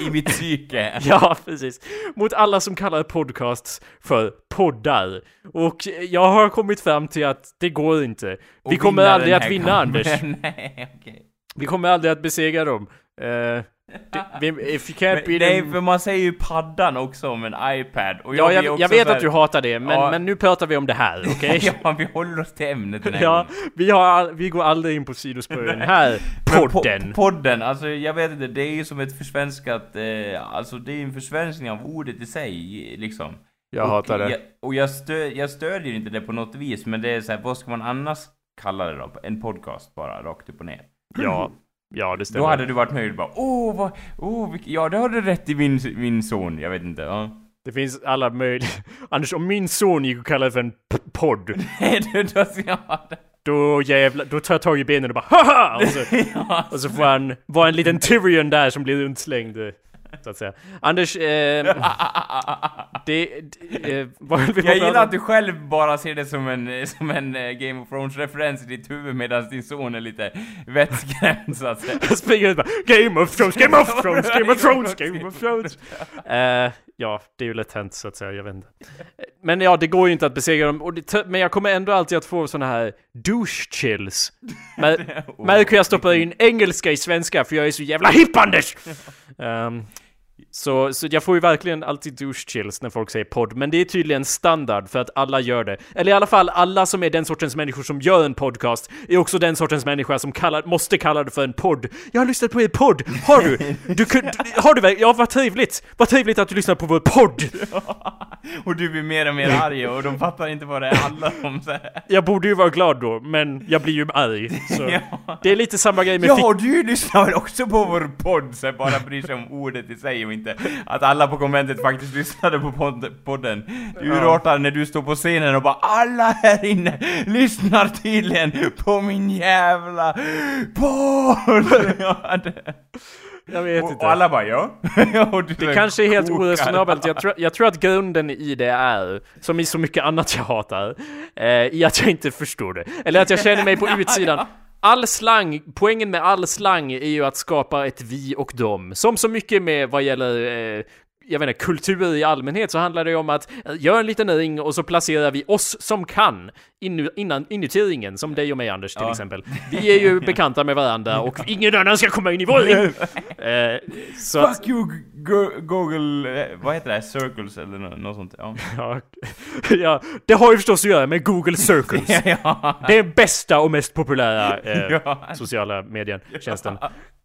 I mitt psyke. Ja, precis. Mot alla som kallar podcasts för poddar. Och jag har kommit fram till att det går inte. Vi kommer aldrig att vinna, kampen. Anders. Nej, okej. Vi kommer aldrig att besegra dem. Uh, if you can't Men, nej, them... för man säger ju paddan också om en iPad. Och Ja, blir jag, jag vet här- att du hatar det, men, Ja. men nu pratar vi om det här, okej? ja, vi håller oss till ämnet den här Ja, gången. vi, har, vi går aldrig in på sidospåren. Här, Men po- podden. podden, alltså jag vet inte, det är ju som ett försvenskat, eh, alltså det är en försvenskning av ordet i sig, liksom. Jag och hatar det. Jag, och jag, stö, jag stödjer inte det på något vis, men det är så här, vad ska man annars kalla det då? En podcast bara, rakt upp och ner. Ja, ja det stämmer. Då hade du varit nöjd bara, åh, vad, åh, vilk, ja det har du rätt i min, min son, jag vet inte, ja. Det finns alla möjliga... Anders, om min son gick och kallade för en podd, Nej, du, då ska jag ha det. då jävlar, då tar jag tag i benen och bara haha! Och så, Ja, och så får han vara en liten Tyrion där som blir rundslängd. Eh, Så att säga. Anders, eh, det... det eh, vad höll vi på Jag gillar att du själv bara ser det som en, som en eh, Game of Thrones-referens i ditt huvud medan din son är lite vettskrämd så att säga. Jag springer ut bara Game of Thrones, Game of Thrones, Game of Thrones, Game of Thrones. Eh, ja, det är ju lätt hänt så att säga, jag vet inte. Men ja, det går ju inte att besegra dem. Det, men jag kommer ändå alltid att få såna här douche chills. Mär, märk hur jag stoppar in engelska i svenska för jag är så jävla hipp Anders! Ehm, så, så jag får ju verkligen alltid douche chills när folk säger podd, men det är tydligen standard för att alla gör det. Eller i alla fall alla som är den sortens människor som gör en podcast är också den sortens människa som kallar, måste kalla det för en podd. Jag har lyssnat på er podd! Har du? Du kunde, har du verkligen? Ja, vad trevligt! Vad trevligt att du lyssnar på vår podd! och du blir mer och mer arg och de fattar inte vad det handlar om så här. Jag borde ju vara glad då, men jag blir ju arg. Ja. det är lite samma grej med Ja, du lyssnar väl också på vår podd så bara bryr sig om ordet i sig och inte att alla på konventet faktiskt lyssnade på pod- podden. Det ja. när du står på scenen och bara alla här inne lyssnar tydligen på min jävla podd! Jag vet och, inte. och alla bara ja. Det kanske är helt oresonabelt. Jag tror, jag tror att grunden i det är, som i så mycket annat jag hatar, eh, i att jag inte förstår det. Eller att jag känner mig på utsidan. All slang, poängen med all slang är ju att skapa ett vi och dem. Som så mycket med vad gäller eh, jag vet inte, kultur i allmänhet så handlar det om att eh, gör en liten ring och så placerar vi oss som kan inu, innan, inuti ringen, som dig och mig Anders till Ja. exempel. Vi är ju bekanta med varandra och ingen annan ska komma in i vår ring! Eh, så att, Fuck you Go- Google, eh, vad heter det? Circles eller nå- något sånt? Ja. Ja, det har ju förstås att göra med Google Circles. ja. Det är bästa och mest populära eh, sociala medietjänsten.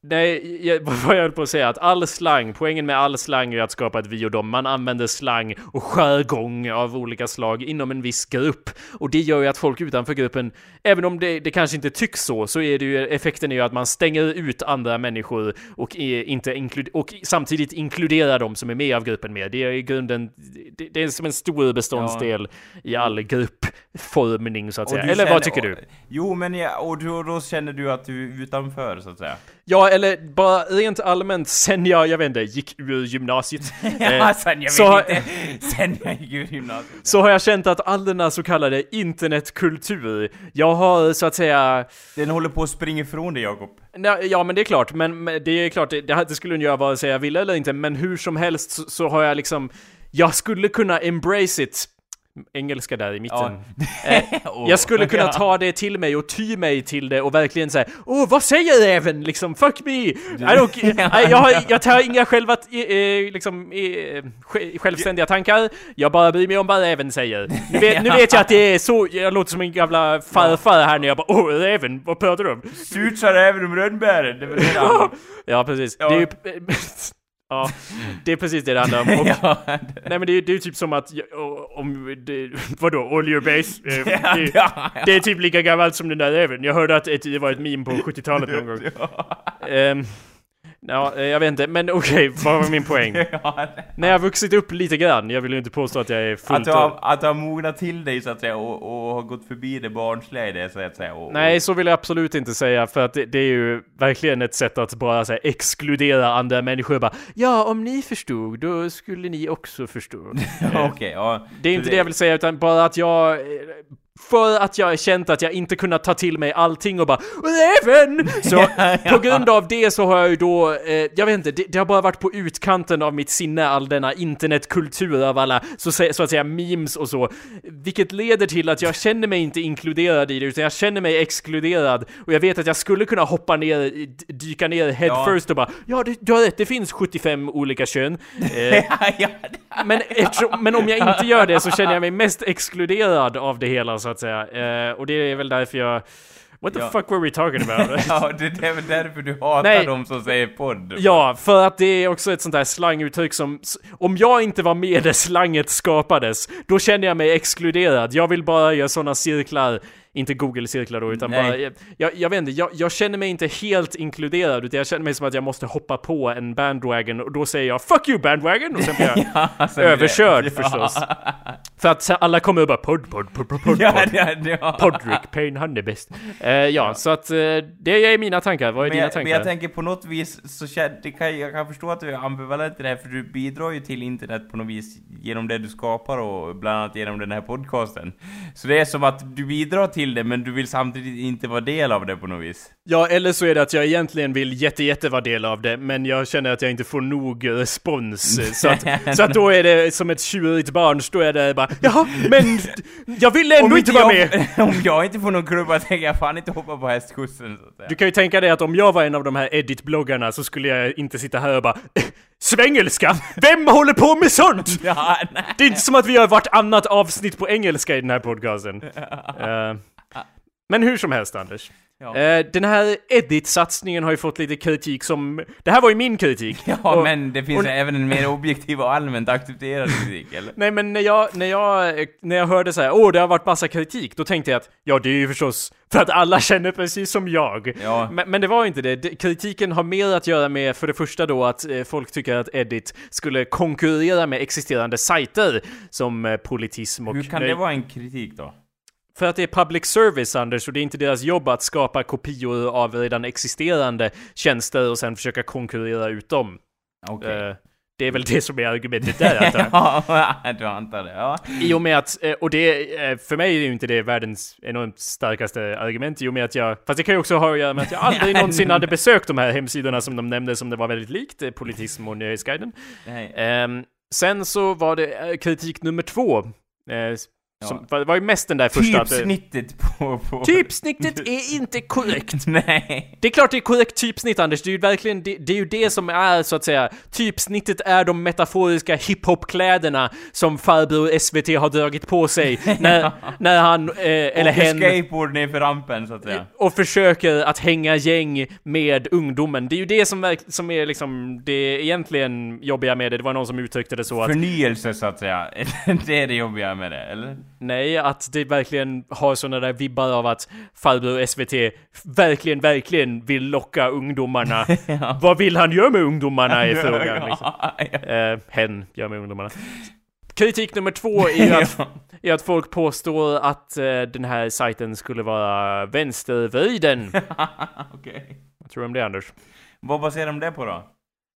Nej, jag, vad jag höll på att säga att all slang, poängen med all slang är att skapa ett vi och dem. Man använder slang och jargong av olika slag inom en viss grupp. Och det gör ju att folk utanför gruppen, även om det, det kanske inte tycks så, så är det ju, effekten är ju att man stänger ut andra människor och, inte inklud och samtidigt inkluderar dem som är med av gruppen mer. Det är i grunden, det, det är som en stor beståndsdel ja. i all gruppformning så att säga. Eller känner, vad tycker du? Jo, men ja, och då, då känner du att du är utanför så att säga. Ja, eller bara rent allmänt sen jag, jag vet inte, gick ur gymnasiet. ja, eh, sen jag så, vet inte. Sen jag gick ur gymnasiet. Så har jag känt att all denna så kallade internetkultur, jag har så att säga... Den håller på att springa ifrån dig, Jakob. Ja, men det är klart, men det är klart, det, det skulle den göra vare sig jag ville eller inte, men hur som helst så, så har jag liksom jag skulle kunna embrace it engelska där i mitten. Ja. Eh, jag skulle kunna ta det till mig och ty mig till det och verkligen säga Åh, vad säger även liksom? Fuck me! I don't, jag, har, jag tar inga själva, eh, liksom, eh, självständiga tankar. Jag bara bryr mig om vad även säger. Nu vet, nu vet jag att det är så, jag låter som en gamla farfar här när jag bara Åh, även, vad pratar du om? Surt sa även om rönnbären, Ja, precis. Ja. Det är ju, Ja, det är precis det det handlar om. Och, ja, det... Nej men det är, det är typ som att, om, det, vadå, oljebase? Eh, det, det, är typ lika gammalt som den där även. Jag hörde att det var ett meme på 70-talet någon gång. Um, Ja, eh, jag vet inte, men okej, okay, vad var min poäng? ja, När jag har vuxit upp lite grann, jag vill ju inte påstå att jag är fullt... Att du har, att du har mognat till dig så att säga och, och har gått förbi det barnsliga i det så att säga. Och, Nej, så vill jag absolut inte säga för att det, det är ju verkligen ett sätt att bara säga exkludera andra människor bara Ja, om ni förstod, då skulle ni också förstå. Okej, okay, ja. Det är inte det... det jag vill säga utan bara att jag för att jag har känt att jag inte kunnat ta till mig allting och bara även! Så på grund av det så har jag ju då, eh, jag vet inte, det, det, har bara varit på utkanten av mitt sinne all denna internetkultur av alla, så, så att säga, memes och så. Vilket leder till att jag känner mig inte inkluderad i det, utan jag känner mig exkluderad. Och jag vet att jag skulle kunna hoppa ner, dyka ner head ja. och bara Ja, det, du har rätt, det finns 75 olika kön. Eh, men, eftersom, men om jag inte gör det så känner jag mig mest exkluderad av det hela så att säga. Uh, och det är väl därför jag... What the ja. fuck were we talking about? ja, det är väl därför du hatar Nej. dem som säger podd. Ja, för att det är också ett sånt där slanguttryck som... Om jag inte var med när slanget skapades, då känner jag mig exkluderad. Jag vill bara göra såna cirklar inte Google-cirklar då, utan Nej. bara, jag, jag, vet inte, jag, jag, känner mig inte helt inkluderad, utan jag känner mig som att jag måste hoppa på en bandwagon, och då säger jag 'Fuck you bandwagon!' och sen blir jag ja, överkörd det. förstås. För att alla kommer och bara 'Podd, podd, podd, podd, podd, ja, ja, ja. Podrick Payne, han är bäst' uh, ja, så att uh, det är mina tankar, vad är men dina jag, tankar? Men jag tänker på något vis, så det kan, jag kan förstå att du är ambivalent i det här, för du bidrar ju till internet på något vis genom det du skapar och bland annat genom den här podcasten. Så det är som att du bidrar till det, men du vill samtidigt inte vara del av det på något vis. Ja, eller så är det att jag egentligen vill jätte, jätte vara del av det, men jag känner att jag inte får nog respons. Så att, så att då är det som ett tjurigt barn, står jag där och bara Jaha, men jag vill ändå inte vara med! om jag inte får någon klubba tänker jag fan inte hoppa på hästskjutsen. Du kan ju tänka dig att om jag var en av de här edit-bloggarna så skulle jag inte sitta här och bara Svengelska? Vem håller på med sånt? Ja, det är inte som att vi har vartannat avsnitt på engelska i den här podcasten. Uh, men hur som helst Anders. Ja. Eh, den här Edit-satsningen har ju fått lite kritik som... Det här var ju min kritik. Ja, och, men det finns och, även en mer objektiv och allmänt accepterad kritik, eller? Nej, men när jag, när jag, när jag hörde så här, åh, det har varit massa kritik, då tänkte jag att, ja, det är ju förstås för att alla känner precis som jag. Ja. Men, men det var inte det. Kritiken har mer att göra med, för det första då, att eh, folk tycker att Edit skulle konkurrera med existerande sajter som eh, Politism och... Hur kan det vara en kritik då? För att det är public service, Anders, och det är inte deras jobb att skapa kopior av redan existerande tjänster och sen försöka konkurrera ut dem. Okay. Uh, det är väl det som är argumentet där antar jag. ja, du antar det, ja. I och med att, eh, och det, eh, för mig är ju inte det världens enormt starkaste argument i och med att jag, fast det kan ju också ha att göra med att jag aldrig någonsin hade besökt de här hemsidorna som de nämnde som det var väldigt likt, Politism och Nyhetsguiden. Um, sen så var det kritik nummer två, Som, det var ju mest den där första... det- Typsnittet på... på... Typsnittet är inte korrekt. Nej. Det är klart det är korrekt typsnitt Anders, det är ju verkligen, det, det är ju det som är så att säga, typsnittet är de metaforiska hiphop-kläderna som farbror SVT har dragit på sig när, när han, eh, eller Åker hen, skateboard ner för rampen så att säga. och försöker att hänga gäng med ungdomen. Det är ju det som, som är liksom det egentligen jobbiga med det. Det var någon som uttryckte det så att Förnyelse så att säga. det är det jobbiga med det, eller? Nej, att det verkligen har sådana där vibbar av att farbror SVT verkligen, verkligen vill locka ungdomarna. Vad vill han göra med ungdomarna är frågan. Liksom. Ja, ja. Eh, hen gör med ungdomarna. Kritik nummer två är ju att, är att folk påstår att eh, den här sajten skulle vara vänstervriden. Okej. Vad tror du om det Anders? Vad baserar de det på då?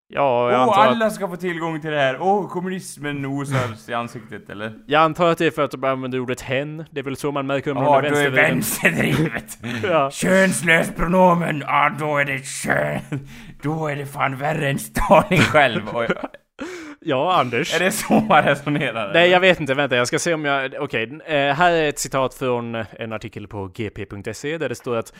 Ja, jag Åh, antar, att, alla ska få tillgång till det här! Åh, kommunismen osar i ansiktet, eller? jag antar att det är för att de använder ordet hen. Det är väl så man märker om Ja, någon då är är vänstervriden. vänsterdrivet! Ja. Könslöst pronomen, ja då är det kön... Då är det fan värre än Stalin själv! Ja, Anders. är det så man resonerar? Nej, jag vet inte. Vänta, jag ska se om jag... Okej, eh, här är ett citat från en artikel på gp.se där det står att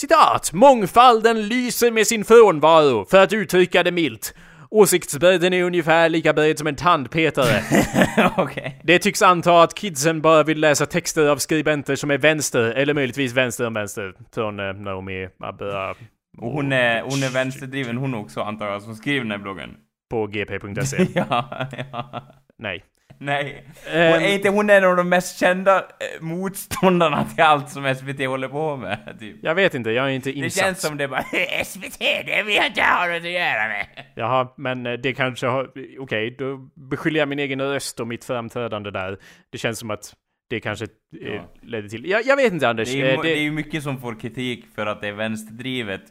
Citat! Mångfalden lyser med sin frånvaro, för att uttrycka det milt. Åsiktsbredden är ungefär lika bred som en tandpetare. Okej. Det tycks anta att kidsen bara vill läsa texter av skribenter som är vänster, eller möjligtvis vänster om vänster. Från eh, Naomi Abba Och hon är, hon är vänsterdriven hon också antar jag, som skriver den här bloggen. på gp.se. ja, ja. Nej. Nej. Ehm. Och är inte hon en av de mest kända eh, motståndarna till allt som SVT håller på med? Typ. Jag vet inte, jag är inte Det insatt. känns som det bara SVT, det vill jag inte ha något att göra med. Jaha, men eh, det kanske har... Okej, då beskyller jag min egen röst och mitt framträdande där. Det känns som att det kanske eh, Ja. ledde till... Jag, jag vet inte Anders. Det är, ju, Eh, det är ju mycket som får kritik för att det är vänsterdrivet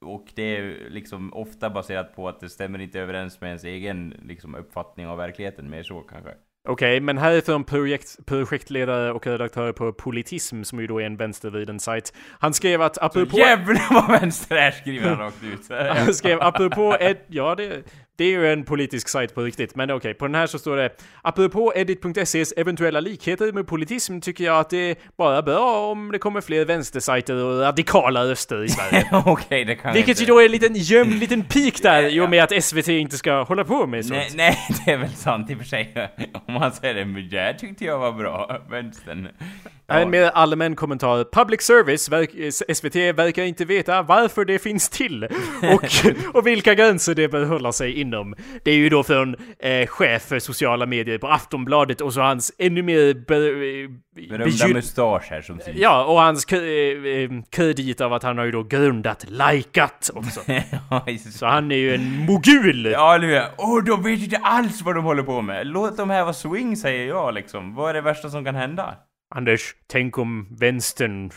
och det är liksom ofta baserat på att det stämmer inte överens med ens egen liksom, uppfattning av verkligheten, mer så kanske. Okej, men här är från projekt, projektledare och redaktör på Politism, som ju då är en vänstervriden sajt. Han skrev att apropå... Jävlar vad vänster är skriver han rakt ut. Han skrev apropå ed, ja det, det är ju en politisk sajt på riktigt, men okej, på den här så står det Apropå edit.ses eventuella likheter med politism tycker jag att det är bara bra om det kommer fler vänstersajter och radikala röster i Sverige. Okej, det kan Vilket ju då är en liten gömd liten pik där i och med att SVT inte ska hålla på med sånt. Nej, nej, det är väl sant i och för sig. Om man säger det, men det tyckte jag var bra, vänstern. En mer allmän kommentar. Public service, verk, SVT, verkar inte veta varför det finns till och, och vilka gränser det bör hålla sig inom. Det är ju då från eh, chef för sociala medier på Aftonbladet och så hans ännu mer eh, Berömda mustasch här som syns. Ja, och hans eh, eh, kredit av att han har ju då grundat, likat också. Så han är ju en mogul! Ja, eller hur? Åh, de vet inte alls vad de håller på med. Låt dem här vara swing, säger jag liksom. Vad är det värsta som kan hända? Anders, tänk om vänstern,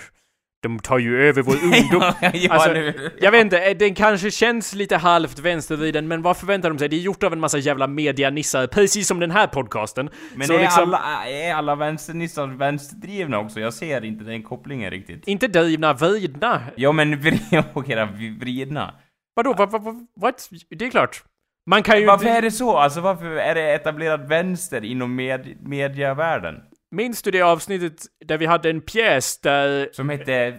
de tar ju över vår ungdom. ja, Alltså, eller hur? Jag vet inte, eh, den kanske känns lite halvt vänstervriden, men vad förväntar de sig? Det är gjort av en massa jävla medianissar, precis som den här podcasten. Men Så är, liksom, alla, är alla vänsternissar vänsterdrivna också? Jag ser inte den kopplingen riktigt. Inte drivna, vridna. Ja, men okej vridna. Vadå, vad, vad, vad, what? Det är klart. Man kan ju... Varför är det så? Alltså varför är det etablerad vänster inom med, mediavärlden? Minns du det avsnittet där vi hade en pjäs där... Som hette...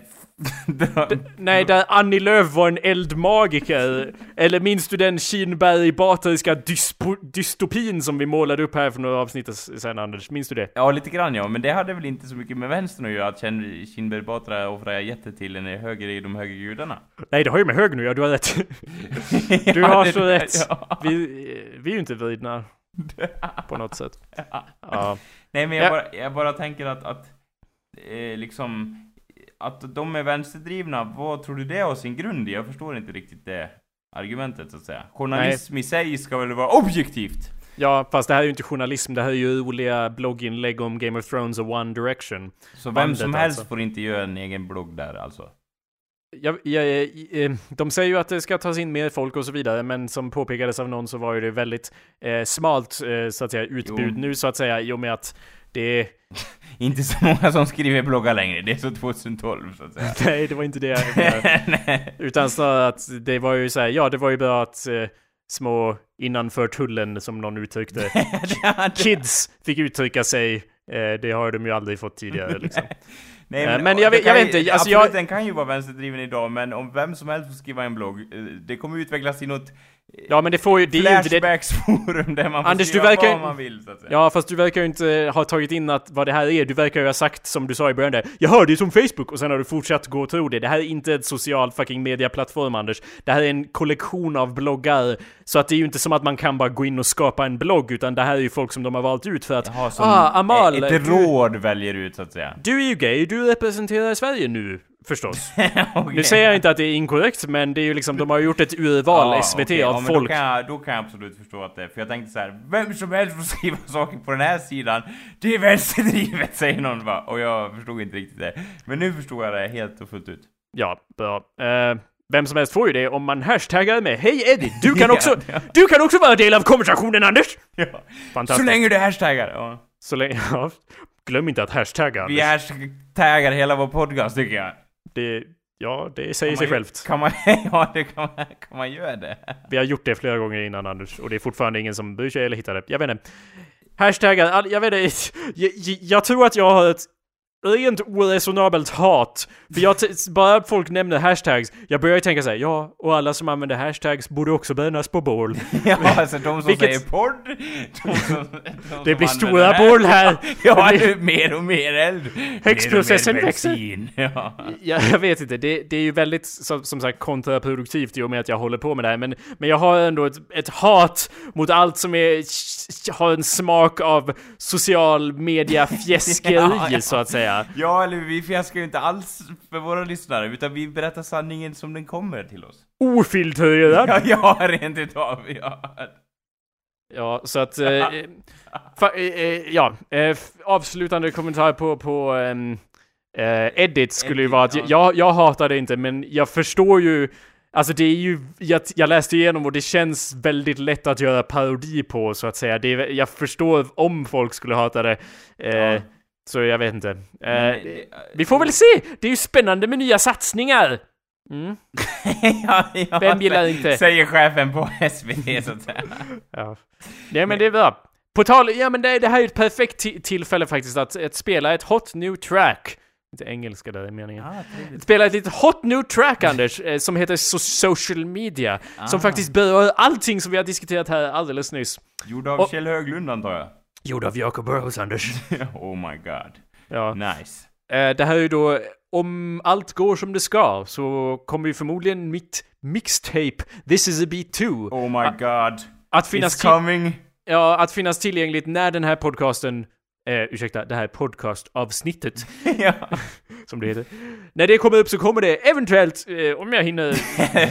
Nej, där Annie Lööf var en eldmagiker. Eller minns du den Kinberg-Batriska dystopin som vi målade upp här för några avsnitt sen, Anders? Minns du det? Ja, lite grann ja, men det hade väl inte så mycket med vänstern att göra att Kin- Kinberg Batra offrar jätte till en höger i de högre gudarna. Nej, det har ju med hög nu, ja, du har rätt. Du har så rätt. Vi, vi är ju inte vridna. På något sätt. Ja. Nej men jag, Ja. bara, jag bara tänker att, att eh, liksom, att de är vänsterdrivna, vad tror du det har sin grund i? Jag förstår inte riktigt det argumentet så att säga. Journalism i sig ska väl vara objektivt? ja, fast det här är ju inte journalism, det här är ju roliga blogginlägg om Game of Thrones och One Direction. Så vem Bandet som helst alltså. får inte göra en egen blogg där alltså? Jag, jag, eh, de säger ju att det ska tas in mer folk och så vidare, men som påpekades av någon så var ju det väldigt eh, smalt, eh, så att säga, utbud Jo. nu så att säga, i och med att det... Inte så många som skriver bloggar längre, det är så 2012 så att säga. Nej, det var inte det jag. Utan snarare att det var ju så här, ja, det var ju bra att eh, små innanför tullen, som någon uttryckte, kids fick uttrycka sig Eh, det har de ju aldrig fått tidigare liksom. Nej, Eh, men jag det vet- jag ju- vet inte, alltså absolut, jag- den kan ju vara vänsterdriven idag, men om vem som helst får skriva en blogg, eh, det kommer utvecklas till något Ja men det får ju, det ju det... Flashbacksforum där man får Anders, du skriva verkar- vad man vill, så att säga. Ja fast du verkar ju inte ha tagit in att vad det här är, du verkar ju ha sagt som du sa i början där Jag hörde det är som Facebook och sen har du fortsatt gå och tro det. Det här är inte en social fucking mediaplattform Anders. Det här är en kollektion av bloggar. Så att det är ju inte som att man kan bara gå in och skapa en blogg utan det här är ju folk som de har valt ut för att Jaha, som Ah, Amal, ett du- råd väljer ut, så att säga. Du är ju gay, du representerar Sverige nu, förstås. Okej. Nu säger jag inte att det är inkorrekt, men det är ju liksom, de har gjort ett urval, Ja, SVT, ja, av men folk. Då kan, jag, då kan jag absolut förstå att det, för jag tänkte så här, vem som helst får skriva saker på den här sidan, det är vänsterdrivet, säger någon va? Och jag förstod inte riktigt det. Men nu förstår jag det helt och fullt ut. Ja, bra. Eh, vem som helst får ju det om man hashtaggar med Hej Eddie, du kan Ja, också, ja. du kan också vara del av konversationen Anders! Ja. Så Fantastiskt. länge du hashtaggar, ja. Så länge, ja. Glöm inte att hashtagga Vi Anders. hashtaggar hela vår podcast tycker jag. Det, ja, det säger sig man, självt. Kan man, ja det kan man, kan man göra det? Vi har gjort det flera gånger innan Anders, och det är fortfarande ingen som bryr sig eller hittar det. Jag vet inte. Hashtaggar, jag vet inte. Jag, jag, jag tror att jag har ett rent oresonabelt hat. För jag, bara folk nämner hashtags, jag börjar ju tänka såhär, ja, och alla som använder hashtags borde också brännas på bål. Ja, alltså de som Vilket- säger podd, de som, de Det blir stora bål här. Ja, Det blir- mer och mer eld. Häxprocessen växer. Ja. Jag, jag vet inte, det, det är ju väldigt som, som sagt kontraproduktivt i och med att jag håller på med det här. Men, men jag har ändå ett, ett hat mot allt som är, har en smak av social media fjäskeri Ja, ja. så att säga. ja, eller vi fjäskar ju inte alls för våra lyssnare, utan vi berättar sanningen som den kommer till oss. Ofiltrerad. Ja, ja rent utav, ja. Ja, så att... Eh, fa, eh, eh, ja, eh, avslutande kommentar på, på ehm, eh, Edit skulle ju Edit, vara att ja. jag, jag hatar det inte, men jag förstår ju Alltså det är ju, jag, jag läste igenom och det känns väldigt lätt att göra parodi på så att säga. Det är, jag förstår om folk skulle hata det. Eh, Ja. Så jag vet inte. Eh, Men det- vi får väl se! Det är ju spännande med nya satsningar! Mm. ja, ja, Vem gillar inte? Säger chefen på SVT så att säga. Ja. Nej men det är bra. På tal, ja men det, det här är ett perfekt ti- tillfälle faktiskt att, att spela ett hot new track. Inte engelska där i meningen. Ah. Spela ett litet hot new track Anders, eh, som heter so social media. Som Ah. faktiskt berör allting som vi har diskuterat här alldeles nyss. Gjord av Och- Kjell Höglund antar jag. Gjord av Jacob Burrows Anders. oh my god. Ja. Nice. Eh, det här är ju då, om allt går som det ska, så kommer ju förmodligen mitt mixtape This is a beat 2 Oh my god. att finnas, It's coming. ja, att finnas tillgängligt när den här podcasten Eh, ursäkta, det här podcastavsnittet, ja. som det heter. När det kommer upp så kommer det eventuellt, eh, om jag hinner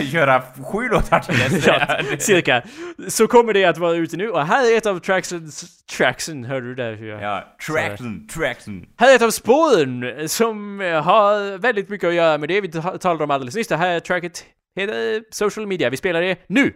Göra sju låtar till dess. Ja, cirka. Så kommer det att vara ute nu och här är ett av tracksen, tracksen, hörde du där? hur jag- Ja, tracksen, tracksen. Här är ett av spåren som eh, har väldigt mycket att göra med det vi ta- talade om alldeles nyss. Det här tracket heter Social Media. Vi spelar det nu!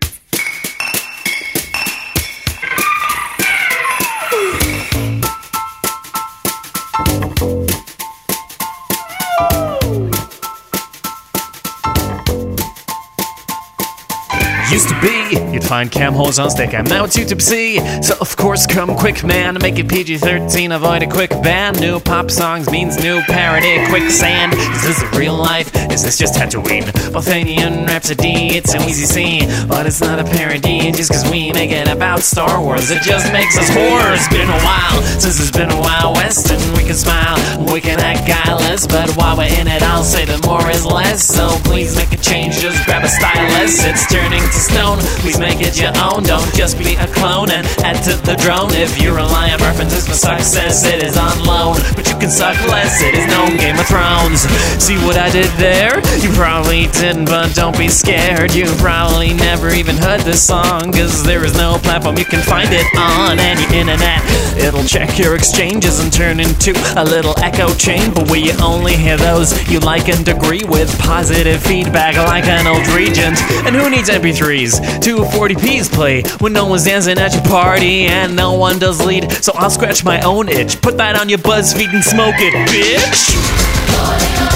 Find cam holes on stick. I'm now too tipsy, so of course come quick, man. Make it PG-13, avoid a quick ban. New pop songs means new parody. Quicksand, is this real life? Is this just Tatooine? Bothanian Rhapsody, it's an easy scene, but it's not a parody. Just cause we make it about Star Wars, it just makes us whores. It's been a while since it's been a while west, and we can smile, we can act guileless, but while we're in it, I'll say that more is less. So please make a change, just grab a stylus. It's turning to stone, please make it your own. Don't just be a clone and add to the drone. If you rely on references for success, it is on loan, but you can suck less. It is no Game of Thrones. See what I did there? You probably didn't, but don't be scared. You probably never even heard this song, cause there is no platform you can find it on any internet. It'll check your exchanges and turn into a little echo chamber where you only hear those you like and agree with. Positive feedback like an old regent. And who needs MP3s? 240p's play when no one's dancing at your party and no one does lead. So I'll scratch my own itch. Put that on your BuzzFeed and smoke it, bitch!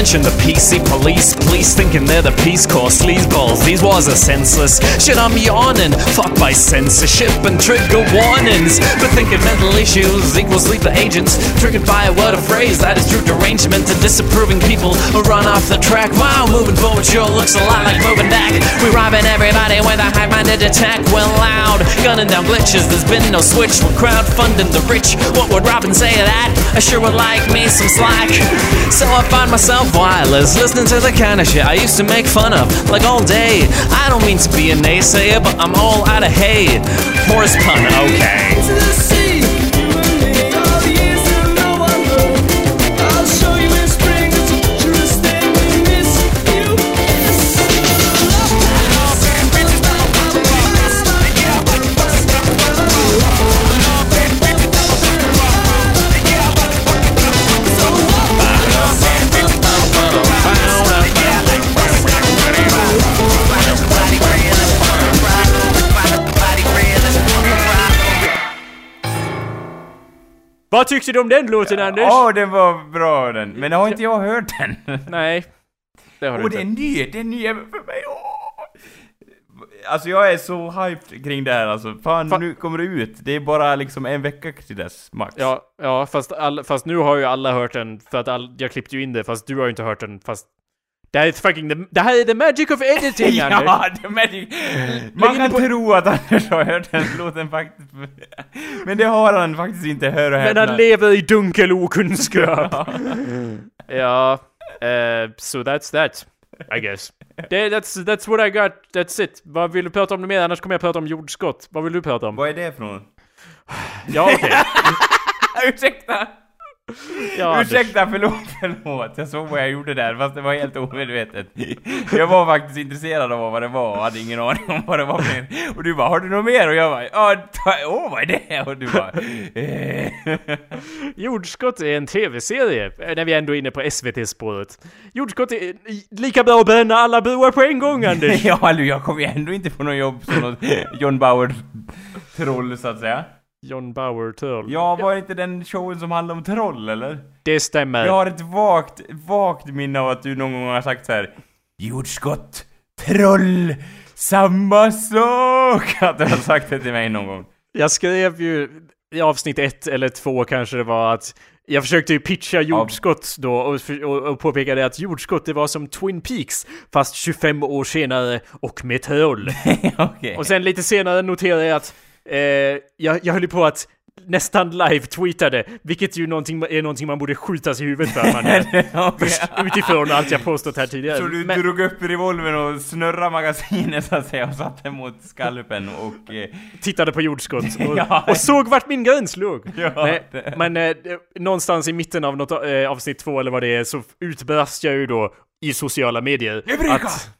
Mention the PC police. Police thinking they're the Peace Corps sleazeballs. These wars are senseless. Shit, I'm yawning. Fucked by censorship and trigger warnings. But thinking mental issues equals sleeper agents. Triggered by a word or phrase that is true derangement and disapproving people who run off the track. Wow, moving forward sure looks a lot like moving back. We robbing everybody with a high-minded attack. Well, loud, gunning down glitches. There's been no switch. We're crowdfunding the rich. What would Robin say to that? I sure would like me some slack. So I find myself wireless, listening to the kind of shit I used to make fun of, like all day. I don't mean to be a naysayer, but I'm all out of hay. Horse pun, okay. Vad tyckte du om den låten Anders? Åh, den var bra den. Men har inte jag hört den? Nej. Det har du Och inte. den är ny, den är ny även för mig. Åh! Alltså jag är så hyped kring det här alltså. Fan, Fa- nu kommer det ut. Det är bara liksom en vecka till dess, max. Ja, ja fast, all, fast nu har ju alla hört den för att all, jag klippte ju in det fast du har ju inte hört den fast det här är fucking the, det här är the magic of editing Anders! Ja, det är magic. Man kan på- tro att Anders har hört den låten faktiskt. Men det har han faktiskt inte, hör och Men han lever i dunkel okunskap! ja, eh, so that's that. I guess. Det, that's, that's what I got, that's it. Vad vill du prata om mer? Annars kommer jag prata om jordskott. Vad vill du prata om? Vad är det för något? Ja, okej. Ursäkta! Ja. Ursäkta, förlåt, förlåt. Jag såg vad jag gjorde där, fast det var helt omedvetet. Jag var faktiskt intresserad av vad det var och hade ingen aning om vad det var för Och du bara, har du något mer? Och jag bara, ja, åh, vad är det? Och du bara, eh. Jordskott är en tv-serie, eh, när vi ändå är inne på SVT-spåret. Jordskott är lika bra att bränna alla broar på en gång, Anders! Ja, alltså, jag kommer ju ändå inte få något jobb som något John Bauer-troll, så att säga. John Bauer Turl. Ja, var det inte den showen som handlade om troll, eller? Det stämmer. Jag har ett vagt, vagt minne av att du någon gång har sagt så här. Jordskott, troll, samma sak! Att du har sagt det till mig någon gång. Jag skrev ju i avsnitt ett eller två kanske det var att jag försökte ju pitcha jordskott då och, och, och påpekade att jordskott det var som Twin Peaks fast 25 år senare och med troll. Okej. Och sen lite senare noterade jag att eh, jag, jag höll på att nästan live-tweetade, vilket ju någonting, är någonting man borde skjutas i huvudet för man är. Utifrån allt jag påstått här tidigare. Så du Men- drog upp revolvern och snurrade magasinet så att säga och satte mot skalpen och... Eh, tittade på jordskott och, Ja. och såg vart min gräns låg. Ja, Nej, det- Men eh, någonstans i mitten av något eh, avsnitt två eller vad det är så utbrast jag ju då i sociala medier Eureka! att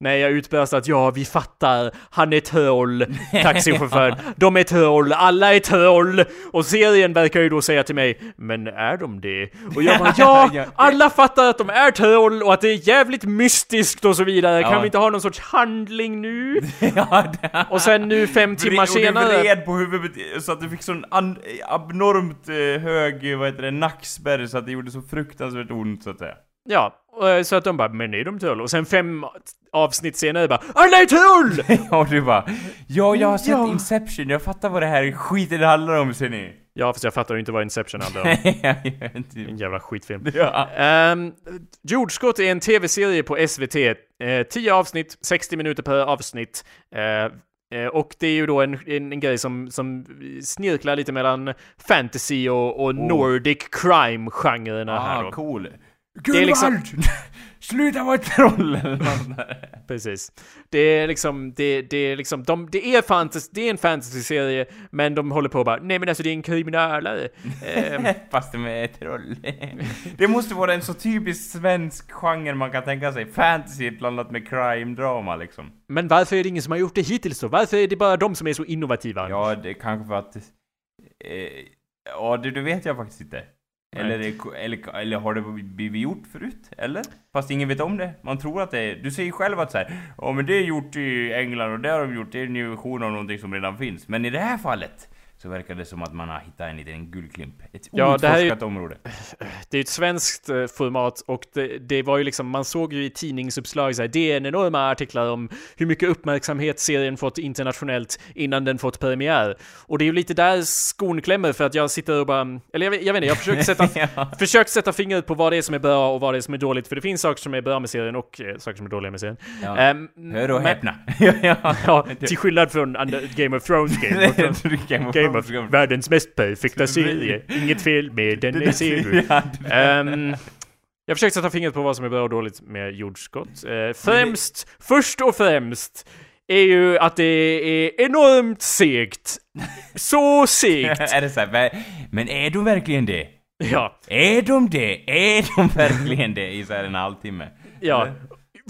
Nej, jag utbrast att ja, vi fattar, han är troll, taxichauffören, de är troll, alla är troll! Och serien verkar ju då säga till mig, men är de det? Och jag bara, ja, alla fattar att de är troll och att det är jävligt mystiskt och så vidare, kan Ja. vi inte ha någon sorts handling nu? ja, Och sen nu fem timmar och du senare... vred på huvudet så att du fick sån abnormt eh, hög, vad heter det, nackspärr så att det gjorde så fruktansvärt ont så att säga. Ja, och så att de bara 'Men är de troll?' Och sen fem avsnitt senare bara 'Alla är troll!' och du bara Ja, jag har sett Ja. Inception, jag fattar vad det här skiten handlar om ser ni. Ja, fast jag fattar ju inte vad Inception handlar om. En jävla skitfilm. Ja. Um, Jordskott är en tv-serie på SVT. Eh, 10 avsnitt, 60 minuter per avsnitt. Eh, eh, och det är ju då en, en, en grej som, som snirklar lite mellan fantasy och, och Nordic crime-genrerna här Ah, då. cool. Det är liksom-! Sluta vara ett troll eller. Precis. Det är liksom, det, det är liksom, de, det är fantasy, det är en fantasy-serie, men de håller på och bara, nej men alltså det är en kriminalare. Ehm, Fast med ett troll. det måste vara en så typisk svensk genre man kan tänka sig. Fantasy blandat med crime-drama liksom. men varför är det ingen som har gjort det hittills då? Varför är det bara de som är så innovativa? Ja, det är kanske för att... Eh, ja, det, det vet jag faktiskt inte. Eller, eller, eller har det blivit gjort förut? Eller? Fast ingen vet om det. Man tror att det är... Du säger själv att så här, ja men det är gjort i England och det har de gjort, det är en version av någonting som redan finns. Men i det här fallet så verkar det som att man har hittat en liten guldklimp. Ett Ja, det här är ju- outforskat område. Det är ett svenskt eh, format och det, det var ju liksom, man såg ju i tidningsuppslag så här, det är en enorma artiklar om hur mycket uppmärksamhet serien fått internationellt innan den fått premiär. Och det är ju lite där skon klämmer för att jag sitter och bara, eller jag, vet- jag vet inte, jag försöker sätta, Ja. försökt sätta fingret på vad det är som är bra och vad det är som är dåligt, för det finns saker som är bra med serien och eh, saker som är dåliga med serien. Ja. Ehm, Hör och häpna. ja, till skillnad från Game of Thrones Game of Thrones. Game of Game of Thrones. världens mest perfekta serie. Inget fel med den serie. Ja, det- Ehm, jag försöker sätta fingret på vad som är bra och dåligt med jordskott. Uh, främst, först och främst, är ju att det är enormt segt. Så segt! är det så här, "Va- men är de verkligen det? Ja, Är de det? Är de verkligen det i så här en halvtimme? ja.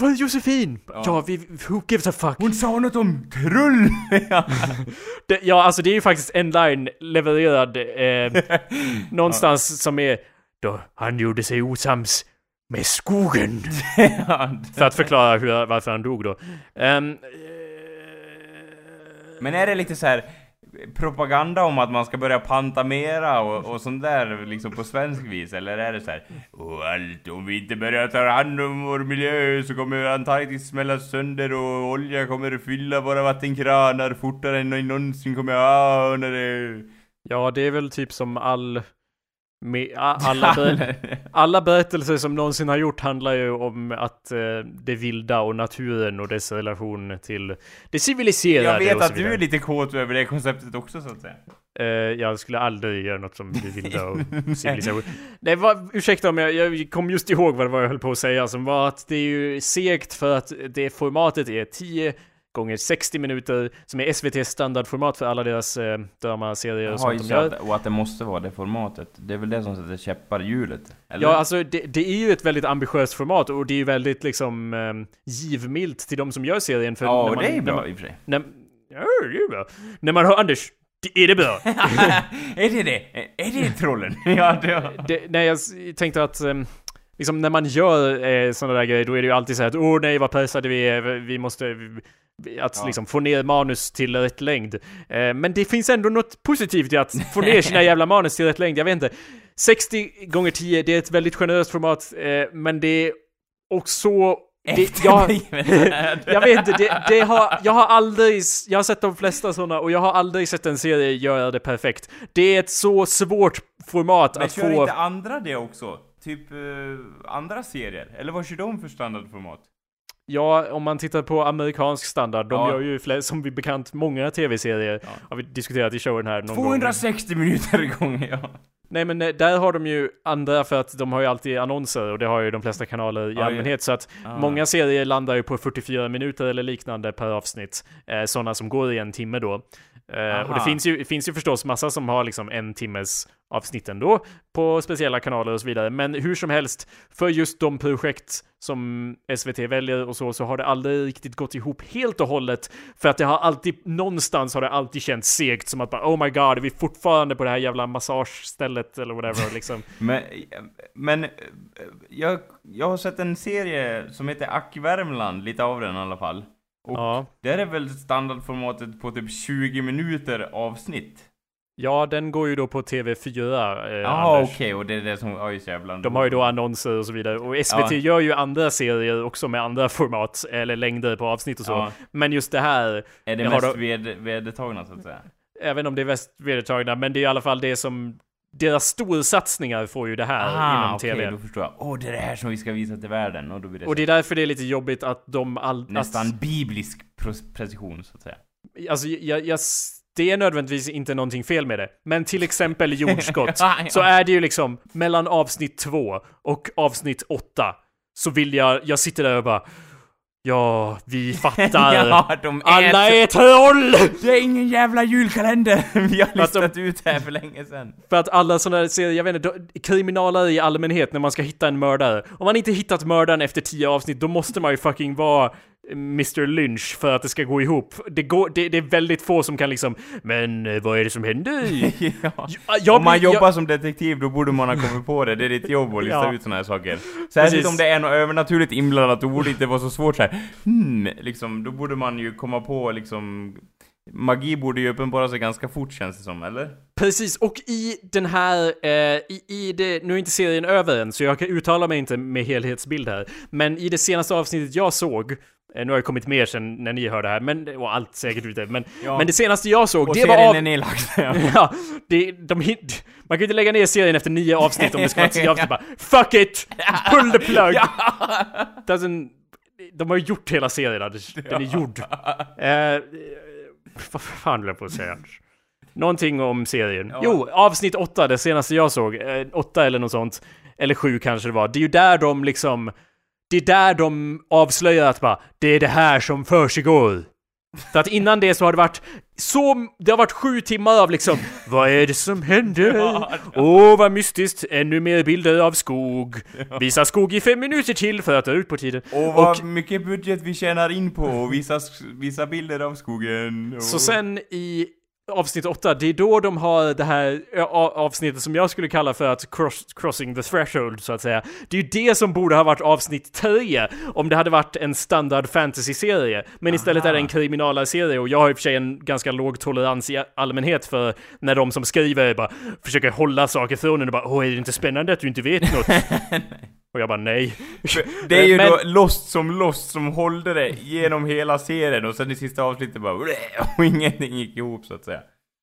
Är Josefin? Ja, vi, who gives a fuck? Hon sa något om trull! ja. Det, ja, alltså det är ju faktiskt en line levererad eh, någonstans som är då han gjorde sig osams med skogen. ja. För att förklara hur, varför han dog då. Eh, Men är det lite så här propaganda om att man ska börja panta mera och, och sånt där liksom på svensk vis? Eller är det så här allt, om vi inte börjar ta hand om vår miljö så kommer Antarktis smälla sönder och olja kommer fylla våra vattenkranar fortare än någonsin kommer jag ana det. Ja, det är väl typ som all... Alla, ber, alla berättelser som någonsin har gjort handlar ju om att eh, det vilda och naturen och dess relation till det civiliserade Jag vet att du är lite kåt över det konceptet också så att säga. Eh, jag skulle aldrig göra något som det vilda och civilisation. Det var, ursäkta om jag, jag kom just ihåg vad det var jag höll på att säga, som var att det är ju segt för att det formatet är 10 gånger 60 minuter, som är SVTs standardformat för alla deras eh, dramaserier och sånt de gör. att, och att det måste vara det formatet. Det är väl det som sätter käppar i hjulet? Eller? Ja, alltså det, det är ju ett väldigt ambitiöst format och det är ju väldigt liksom eh, givmilt till de som gör serien. För ja när man, det är när bra man, i och för sig. när, ja, det är bra. När man hör Anders, det är det bra. är det det? Är det trollen? ja, det... det, nej, jag tänkte att ehm, liksom när man gör eh, sådana där grejer, då är det ju alltid så här att åh nej vad pressade vi är, vi måste att Ja. liksom få ner manus till rätt längd. Eh, men det finns ändå något positivt i att få ner sina jävla manus till rätt längd. Jag vet inte. 60 gånger 10 det är ett väldigt generöst format, eh, men det är också... Det, jag, jag vet inte, det, det har, jag har aldrig, jag har sett de flesta sådana och jag har aldrig sett en serie göra det perfekt. Det är ett så svårt format Men att kör få... inte andra det också? Typ eh, andra serier? Eller vad kör de för standardformat? Ja, om man tittar på amerikansk standard, de Ja. gör ju fler, som vi bekant många tv-serier. Ja. Har vi diskuterat i showen här någon gång. 260 minuter igång, ja. Nej men eh, där har de ju andra för att de har ju alltid annonser och det har ju de flesta kanaler i Ja, allmänhet. Så att Ah. många serier landar ju på 44 minuter eller liknande per avsnitt. Eh, sådana som går i en timme då. Eh, och det Aha. finns ju, finns ju förstås massa som har liksom en timmes avsnitt ändå på speciella kanaler och så vidare. Men hur som helst, för just de projekt som SVT väljer och så, så har det aldrig riktigt gått ihop helt och hållet. För att det har alltid, någonstans har det alltid känts segt som att bara oh my god, är vi fortfarande på det här jävla massagestället eller whatever liksom. Men, men eh, jag, jag har sett en serie som heter Ack Värmland, lite av den i alla fall. Och Ja. där är väl standardformatet på typ 20 minuter avsnitt? Ja, den går ju då på TV4, eh, Jaha Anders. okej, och det är det som, oj så jävla... De har ju då annonser och så vidare. Och SVT Ja. gör ju andra serier också med andra format, eller längder på avsnitt och så. Ja. Men just det här, Är det Jag har mest då- ved, vedertagna så att säga? även om det är väst vedertagna, men det är i alla fall det som deras storsatsningar får ju det här inom Ah, okej, TV. då förstår jag. Åh, det är det här som vi ska visa till världen, och då blir det, Och det är därför det är lite jobbigt att de all... nästan Att, biblisk precision så att säga. alltså, jag, jag, det är nödvändigtvis inte någonting fel med det. Men till exempel jordskott, så är det ju liksom mellan avsnitt två och avsnitt åtta så vill jag, jag sitter där och bara Ja, vi fattar. ja, de Alla är troll! Det är ingen jävla julkalender! Vi har Att de- listat ut det här för länge sedan. För att alla sådana här serier, jag vet inte, kriminalare i allmänhet när man ska hitta en mördare. Om man inte hittat mördaren efter tio avsnitt, då måste man ju fucking vara Mr Lynch för att det ska gå ihop. Det, går, det, det är väldigt få som kan liksom, men eh, vad är det som händer? ja. Jag Om man blir- jobbar som detektiv, då borde man ha kommit på det. Det är ditt jobb att lista Ja. ut såna här saker. Särskilt om det är något övernaturligt inblandat, då borde det inte vara så svårt så här. Hmm, liksom, då borde man ju komma på liksom magi borde ju uppenbara sig ganska fort känns det som, eller? Precis, och i den här, eh, i, i det, nu är inte serien över än, så jag kan uttala mig inte med helhetsbild här. Men i det senaste avsnittet jag såg, nu har jag kommit mer sen när ni hör det här, men, och allt säkert ute, men, Ja. men det senaste jag såg, Och det var av... är nedlagd. Ja. Ja, det, de, hit- man kan ju inte lägga ner serien efter nio avsnitt om det ska vara tio avsnitt bara Fuck it! Pull the plug! Doesn't, de har ju gjort hela serien. Den är gjord. Eh, eh, vad fan vill jag på att säga? Någonting om serien. Ja. Jo, avsnitt åtta, det senaste jag såg. Eh, åtta eller något sånt. Eller sju kanske det var. Det är ju där de liksom... Det är där de avslöjar att bara, det är det här som försiggår. För att innan det så har det varit så, det har varit sju timmar av liksom Vad är det som händer? Åh vad mystiskt, ännu mer bilder av skog Visa skog i fem minuter till för att dra ut på tiden Och vad mycket budget vi tjänar in på och visa, visa bilder av skogen. Och... Så sen i avsnitt 8, det är då de har det här avsnittet som jag skulle kalla för att cross, crossing the threshold så att säga. Det är ju det som borde ha varit avsnitt 3 om det hade varit en standard fantasy-serie. Men istället är det en kriminalserie och jag har i och för sig en ganska låg tolerans i allmänhet för när de som skriver bara försöker hålla saker från en och bara åh är det inte spännande att du inte vet något? och jag bara nej. Det är ju Men- då Lost som Lost som hållde det genom hela serien och sen i sista avsnittet bara och ingenting gick ihop så att säga.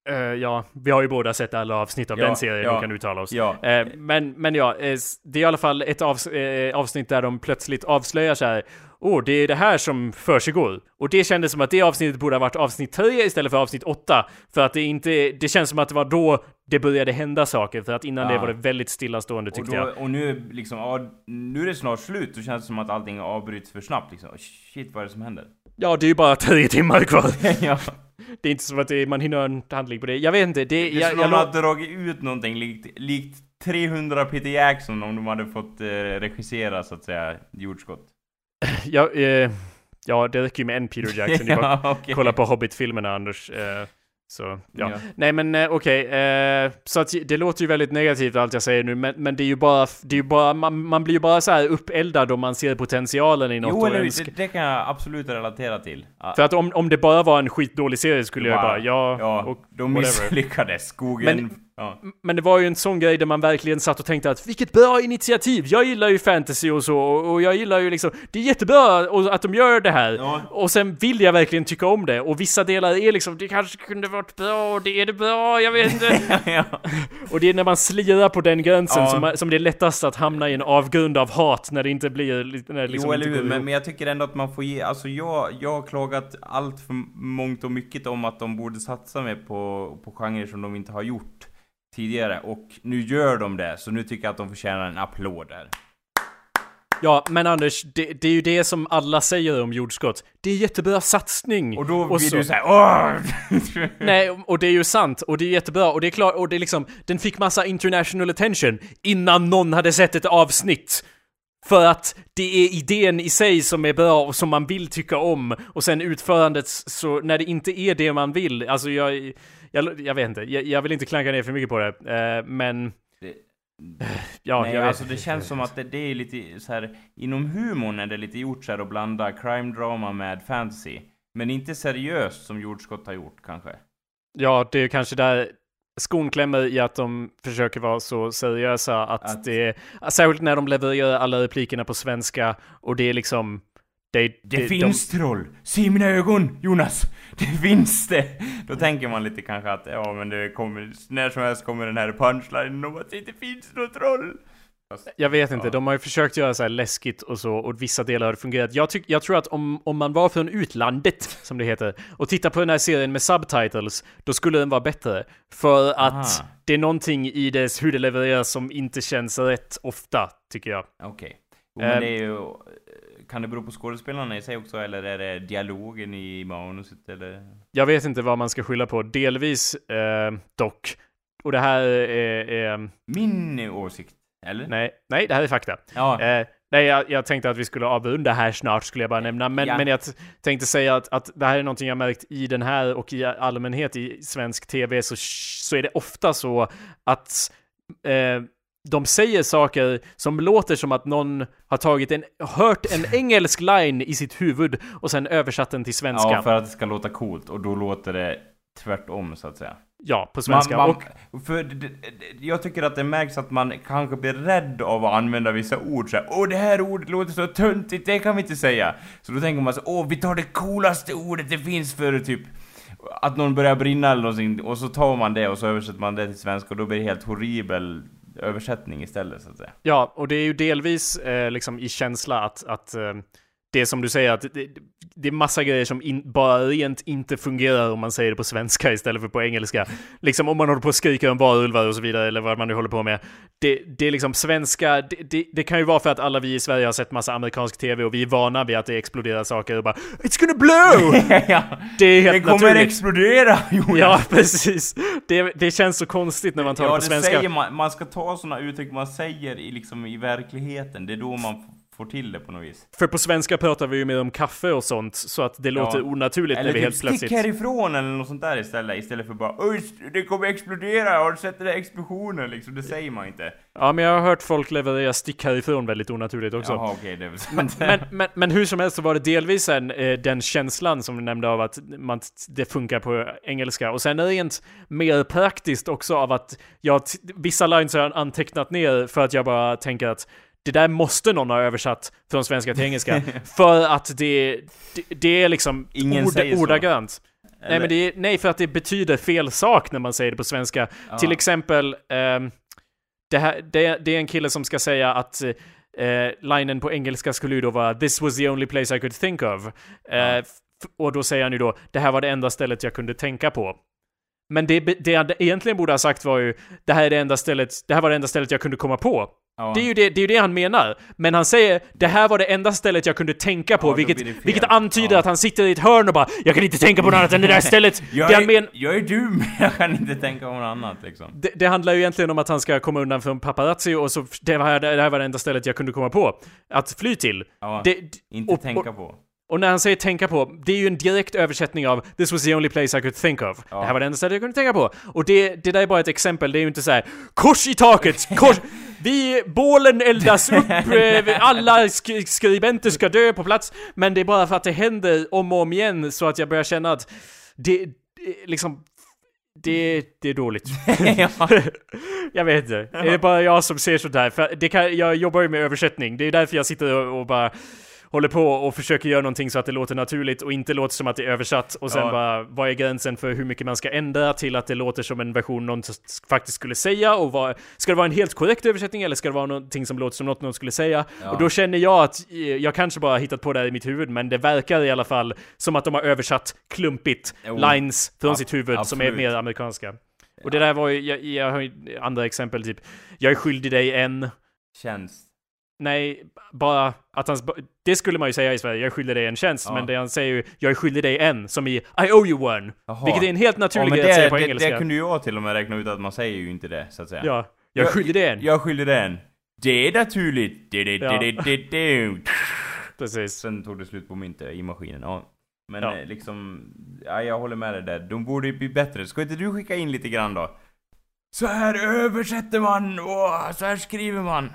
Eh, ja, vi har ju båda sett alla avsnitt av Ja, den serien ja, och kan uttala oss. ja. Eh, men, men ja, s- det är i alla fall ett eh, avsnitt där de plötsligt avslöjar så här. Åh, det är det här som försiggår. Och det kändes som att det avsnittet borde ha varit avsnitt 3 istället för avsnitt 8. För att det inte, det känns som att det var då det började hända saker. För att innan det var det väldigt stillastående Och, tyckte då, jag. och nu är liksom, ja, nu är det snart slut, då känns det som att allting avbryts för snabbt liksom. Shit, vad är det som händer? Ja, det är ju bara tre timmar kvar. ja. Det är inte som att det, man hinner en handling på det. Jag vet inte, det... Det är jag, som om de har dragit ut någonting likt, likt 300 Peter Jackson om de hade fått eh, regissera så att säga jordskott. jag, eh, ja, det räcker ju med en Peter Jackson. Ja, okej. kolla på Hobbit-filmerna Anders. Eh, så, ja. Ja. Nej men eh, okej, eh, så att det låter ju väldigt negativt allt jag säger nu, men, men det är ju bara, det är ju bara man, man blir ju bara så här uppeldad om man ser potentialen i något Jo, eller önskar- det, det kan jag absolut relatera till. För att om, om det bara var en skitdålig serie skulle jag Bara, bara, ja, ja, och de whatever. misslyckades. Skogen... Men- ja. Men det var ju en sån grej där man verkligen satt och tänkte att vilket bra initiativ! Jag gillar ju fantasy och så, och jag gillar ju liksom, det är jättebra att de gör det här. Ja. Och sen vill jag verkligen tycka om det, och vissa delar är liksom, det kanske kunde varit bra, och det är det bra, jag vet inte. ja. Och det är när man slirar på den gränsen som, som det är lättast att hamna i en avgrund av hat när det inte blir... li- När det liksom jo, eller hur, men, men jag tycker ändå att man får ge, alltså jag, jag har klagat allt för mångt och mycket om att de borde satsa mer på, på genrer som de inte har gjort tidigare, och nu gör de det, så nu tycker jag att de förtjänar en applåd där. Ja, men Anders, det, det är ju det som alla säger om jordskott. Det är jättebra satsning. Och då blir så- du såhär åh! Nej, och det är ju sant, och det är jättebra, och det är klart, och det är liksom, den fick massa international attention innan någon hade sett ett avsnitt. För att det är idén i sig som är bra och som man vill tycka om, och sen utförandet, så när det inte är det man vill, alltså jag, jag, jag vet inte, jag, jag vill inte klanka ner för mycket på det, eh, men... Det- Ja, Nej, jag vet alltså det känns som att det, det är lite så här inom humorn är det lite gjort så här att blanda crime-drama med fantasy. Men inte seriöst som Jordskott har gjort kanske. Ja, det är kanske där skon klämmer i att de försöker vara så seriösa att, Att- det Särskilt när de levererar alla replikerna på svenska och det är liksom... Det, Det finns troll! Se mina ögon, Jonas! Det finns det! Då tänker man lite kanske att ja men det kommer, när som helst kommer den här punchlinen om att det inte finns något troll! Jag vet inte, Ja. de har ju försökt göra så här läskigt och så, och vissa delar har det fungerat. Jag, tyck, jag tror att om, om man var från utlandet, som det heter, och tittar på den här serien med subtitles, då skulle den vara bättre. För att Aha. det är någonting i dess hur det levereras som inte känns rätt ofta, tycker jag. Okej. Jo, Eh, Men det är ju... Kan det bero på skådespelarna i sig också, eller är det dialogen i manuset, eller? Jag vet inte vad man ska skylla på, delvis eh, dock. Och det här är... är Min åsikt, eller? nej, nej, det här är fakta. Ja. Eh, nej, jag, jag tänkte att vi skulle avrunda här snart, skulle jag bara nämna. Men, Ja. men jag tänkte säga att, att det här är någonting jag märkt i den här och i allmänhet i svensk tv, så, så är det ofta så att eh, de säger saker som låter som att någon har tagit en, hört en engelsk line i sitt huvud och sen översatt den till svenska. Ja, för att det ska låta coolt. Och då låter det tvärtom, så att säga. Ja, på svenska. Man, och, man, för det, jag tycker att det märks att man kanske blir rädd av att använda vissa ord så här, Åh, det här ordet låter så töntigt, det kan vi inte säga. Så då tänker man så åh, vi tar det coolaste ordet det finns för typ att någon börjar brinna eller någonting, och så tar man det och så översätter man det till svenska och då blir det helt horribel översättning istället så att säga. ja, och det är ju delvis eh, liksom i känsla att, att eh, det som du säger att det, det är massa grejer som in, bara rent inte fungerar om man säger det på svenska istället för på engelska. Liksom om man håller på och skriker om varulvar och så vidare eller vad man nu håller på med. Det, det är liksom svenska, det, det, det kan ju vara för att alla vi i Sverige har sett massa amerikansk tv och vi är vana vid att det exploderar saker och bara It's gonna blow! ja, Det är helt det kommer naturligt. explodera Jonas! Ja, precis. Det, känns så konstigt när man tar ja, det på svenska. säger man, man ska ta såna uttryck man säger i, liksom, i verkligheten, det är då man får till det på något vis. För på svenska pratar vi ju mer om kaffe och sånt, så att det låter onaturligt Eller när vi typ helt stick plötsligt... härifrån eller något sånt där istället, istället för bara Oj, det kommer explodera, har du sett den där explosionen liksom? Det säger man inte. Ja, men jag har hört folk leverera stick härifrån väldigt onaturligt också. Jaha okej, det är väl sant. Men, men, men hur som helst så var det delvis en, eh, den känslan som du nämnde av att man, det funkar på engelska. Och sen rent mer praktiskt också av att jag, vissa lines har jag antecknat ner för att jag bara tänker att det där måste någon ha översatt från svenska till engelska. för att det, det, det är liksom Ingen så. ordagrant. Nej, men det nej, för att det betyder fel sak när man säger det på svenska. Ja. Till exempel, ehm, det, här, det, det är en kille som ska säga att eh, linen på engelska skulle ju då vara “This was the only place I could think of”. Eh, f- och då säger han ju då “Det här var det enda stället jag kunde tänka på”. Men det, det jag egentligen borde ha sagt var ju “Det här är det enda stället, det här var det enda stället jag kunde komma på”. Ja. Det är, ju det, det är ju det han menar. Men han säger “Det här var det enda stället jag kunde tänka på”, Ja, vilket, vilket antyder Ja. att han sitter i ett hörn och bara “Jag kan inte tänka på något annat än det där stället”. jag, det, är, men, jag är dum, jag kan inte tänka på något annat liksom. det, det handlar ju egentligen om att han ska komma undan från paparazzi och så det, var, det här var det enda stället jag kunde komma på att fly till. Det, inte och- tänka på. Och när han säger tänka på, det är ju en direkt översättning av “This was the only place I could think of”. Ja. Det här var det enda stället jag kunde tänka på. Och det, det där är bara ett exempel, det är ju inte så här kors i taket, kors... Vi, bålen eldas upp, eh, alla sk skribenter ska dö på plats. Men det är bara för att det händer om och om igen så att jag börjar känna att det, det liksom... Det, det är dåligt. ja. jag vet inte. Är det bara jag som ser sånt här? För det kan, jag jobbar ju med översättning. Det är därför jag sitter och, och bara håller på och försöker göra någonting så att det låter naturligt och inte låter som att det är översatt. Och sen Ja. bara, vad är gränsen för hur mycket man ska ändra till att det låter som en version någon faktiskt skulle säga? Och vad, ska det vara en helt korrekt översättning eller ska det vara någonting som låter som något någon skulle säga? Ja. Och då känner jag att eh, jag kanske bara hittat på det här i mitt huvud, men det verkar i alla fall som att de har översatt klumpigt Jo. lines från Ab- sitt huvud som är absolut. mer amerikanska. Och det där var ju, jag, jag har ju andra exempel typ, jag är skyldig dig en, Tjänst. Nej, bara att han, det skulle man ju säga i Sverige, jag skyldig dig en tjänst, Ja. men det han säger ju, jag är skyldig dig en, som i I owe you one. Jaha. Vilket är en helt Ja, naturlig men grej att säga det, på det, engelska. det kunde jag till och med räkna ut att man säger ju inte det, så att säga. Ja, jag är skyldig dig en. Jag skyller den. Det är naturligt. Det, det, Ja. det, det, det, det. Precis. Sen tog det slut på myntet i maskinen, ja. Men Ja. eh, liksom, ja, jag håller med dig där. De borde ju bli bättre. Ska inte du skicka in lite grann då? Så här översätter man och så här skriver man.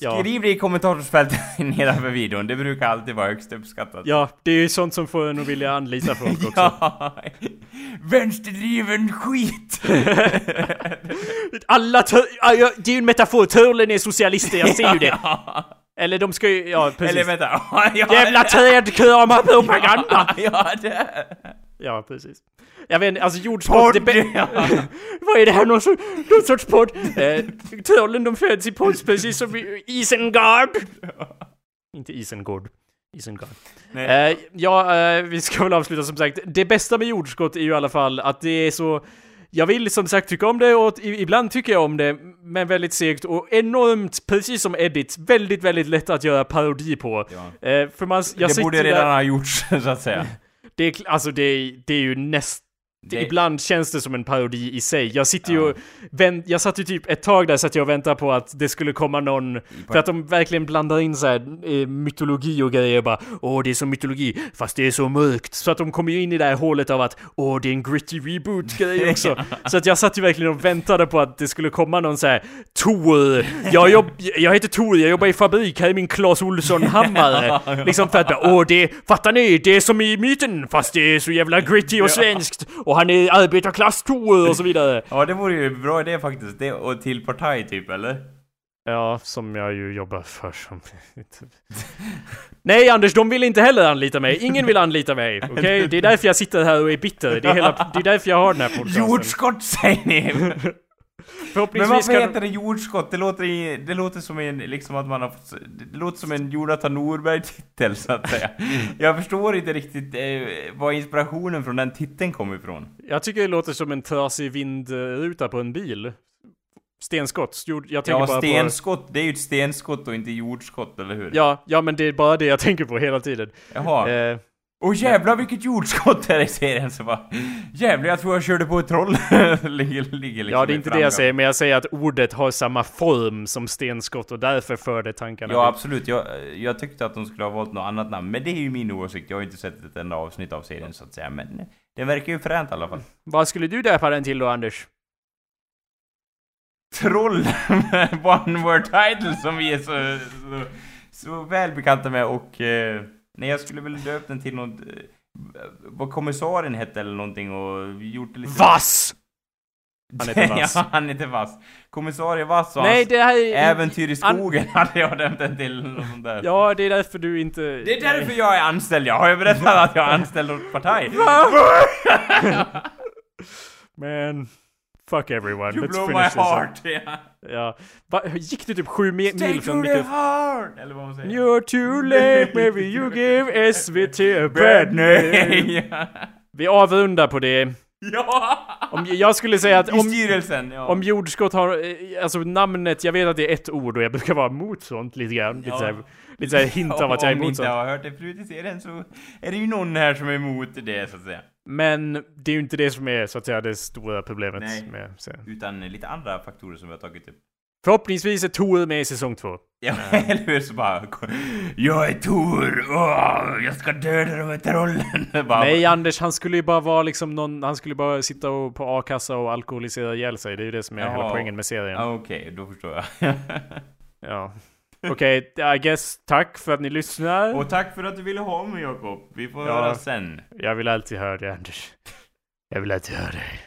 Skriv det i kommentarsfältet nedanför videon. Det brukar alltid vara högst uppskattat. ja, det är ju sånt som får en att vilja anlita folk också. Ja. Vänsterdriven skit! Alla ja, det är ju en metafor, törlen är socialister, jag ser ju det. Eller de ska ju, ja precis. Eller vänta. Jävla trädkramarpropaganda! Ja, det... Ja, precis. Jag vet inte, alltså jordsport... det be-. Vad är det här, någon, sorts, någon sorts podd? Eh, trollen de föds i podd precis som i Isengard. Inte Isengård. Isengard. Nej. Eh, ja, eh, vi ska väl avsluta som sagt. Det bästa med jordskott är ju i alla fall att det är så... Jag vill som sagt tycka om det och i- ibland tycker jag om det, men väldigt segt och enormt, precis som Edit, väldigt, väldigt lätt att göra parodi på. Ja. Eh, för man, jag det sitter borde där- redan ha gjorts, så att säga det är, alltså det är, det är ju näst, det- Ibland känns det som en parodi i sig. Jag sitter ju och vänt, Jag satt ju typ ett tag där så att jag väntade på att det skulle komma någon... För att de verkligen blandar in så här, eh, mytologi och grejer bara Åh, det är som mytologi, fast det är så mörkt. Så att de kommer ju in i det här hålet av att Åh, det är en gritty reboot-grej också. så att jag satt ju verkligen och väntade på att det skulle komma någon så här Tor, jag, jobb, jag heter Tor, jag jobbar i fabrik, här är min Clas Ohlson-hammare. liksom för att bara, åh det, fattar ni? Det är som i myten, fast det är så jävla gritty och svenskt. Och han är arbetarklass Tor och så vidare. Ja, det vore ju en bra idé faktiskt. Det och till partaj typ, eller? Ja, som jag ju jobbar för som... Nej Anders, de vill inte heller anlita mig. Ingen vill anlita mig, okej? Det är därför jag sitter här och är bitter. Det är, hela, det är därför jag har den här podcasten. Jordskott säger ni! Men varför heter det jordskott? Det låter, i, det låter som en, liksom att man har fått, det låter som en Jonathan Norberg-titel så att säga. Jag förstår inte riktigt eh, var inspirationen från den titeln kom ifrån. Jag tycker det låter som en trasig vindruta på en bil. Stenskott. Jord- Jag tänker Ja, bara stenskott, det är ju ett stenskott och inte jordskott, eller hur? på... Ja, ja, men det är bara det jag tänker på hela tiden. Jaha. Eh, Åh jävlar vilket jordskott det är i serien så bara Jävlar jag tror jag körde på ett troll. Ligger, ligger liksom ja, det är inte det jag säger, men jag säger att ordet har samma form som stenskott och därför för det tankarna Ja dit. absolut, jag, jag tyckte att de skulle ha valt något annat namn Men det är ju min åsikt, jag har inte sett ett enda avsnitt av serien så att säga Men den verkar ju fränt i alla fall. Vad skulle du döpa den till då, Anders? Troll One word title som vi är så, så, så väl bekanta med och eh, Nej jag skulle väl döpt den till något eh, Vad kommissarien hette eller någonting och gjort det lite Vass! Han heter Vass. ja, han heter Vass. Kommissarie Vass och Nej, det här är... Äventyr i An- skogen hade jag dömt den till. eller Något sånt där. Ja, det är därför du inte... Det är därför jag är anställd. Jag har ju berättat att jag är anställd åt partaj. Man... Fuck everyone, You let's blow my finish up. heart. Ja. Ja. Va, gick du typ sju Stay mil to från mikrofon? heart. Eller vad man säger. You're too late, maybe you give SVT a bad name. ja. Vi avrundar på det. ja. Om, jag skulle säga att om, ja. om jordskott har, eh, alltså namnet, jag vet att det är ett ord och jag brukar vara mot sånt lite grann. Lite Ja. såhär, lite såhär hint av att jag är Om ni emot inte sånt. har hört det förut i serien så är det ju någon här som är emot det så att säga. Men det är ju inte det som är så att säga det stora problemet Nej. med serien. Utan lite andra faktorer som vi har tagit upp. Förhoppningsvis är Tor med i säsong två. Ja, eller hur? Så bara... Jag är Tor! Åh, jag ska döda de här trollen! Bara, Nej Anders, han skulle ju bara vara liksom någon, han skulle bara sitta och, på a-kassa och alkoholisera ihjäl sig. Det är ju det som är hela Jaha. poängen med serien. Ja, Okej, då förstår jag. Ja. Okej, I guess tack för att ni lyssnar. Och tack för att du ville ha mig Jakob. Vi får Ja. höra sen. Jag vill alltid höra dig Anders. Jag vill alltid höra dig.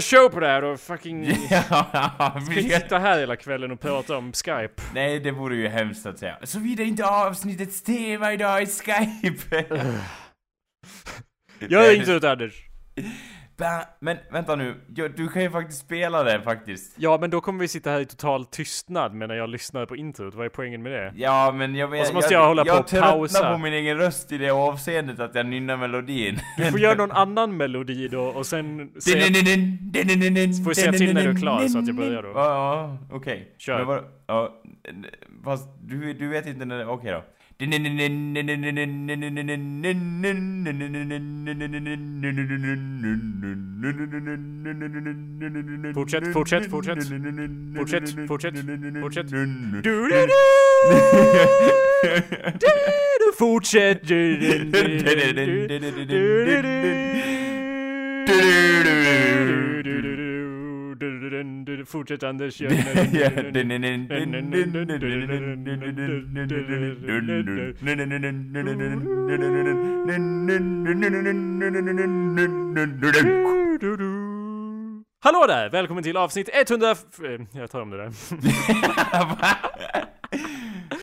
En show på det här och fucking... Ja, Ska vi sitta här hela kvällen och prata om Skype? Nej, det vore ju hemskt att säga. Såvida inte avsnittets tema idag är Skype. Jag är inte ut Anders. Men vänta nu, du kan ju faktiskt spela det faktiskt. Ja, men då kommer vi sitta här i total tystnad medan jag lyssnar på introt. Vad är poängen med det? Ja, men jag vet... Och så måste jag hålla på jag och pausa. tröttnar på min egen röst i det avseendet att jag nynnar melodin. Du får göra någon annan melodi då och sen säga... Får Får jag säga till när du är klar så att jag börjar då? Ja, ja, okej. Kör. Men vad- Ja, fast du, du vet inte när... Okej då. Fortsätt, fortsätt, fortsätt. Fortsätt, fortsätt, fortsätt. Du, du, du. Du, du, Fortsätt! Du, du, du, du, du, du, du, Fortsätt Anders, Hallå där! Välkommen till avsnitt 100... f- eh, Jag tar om det där.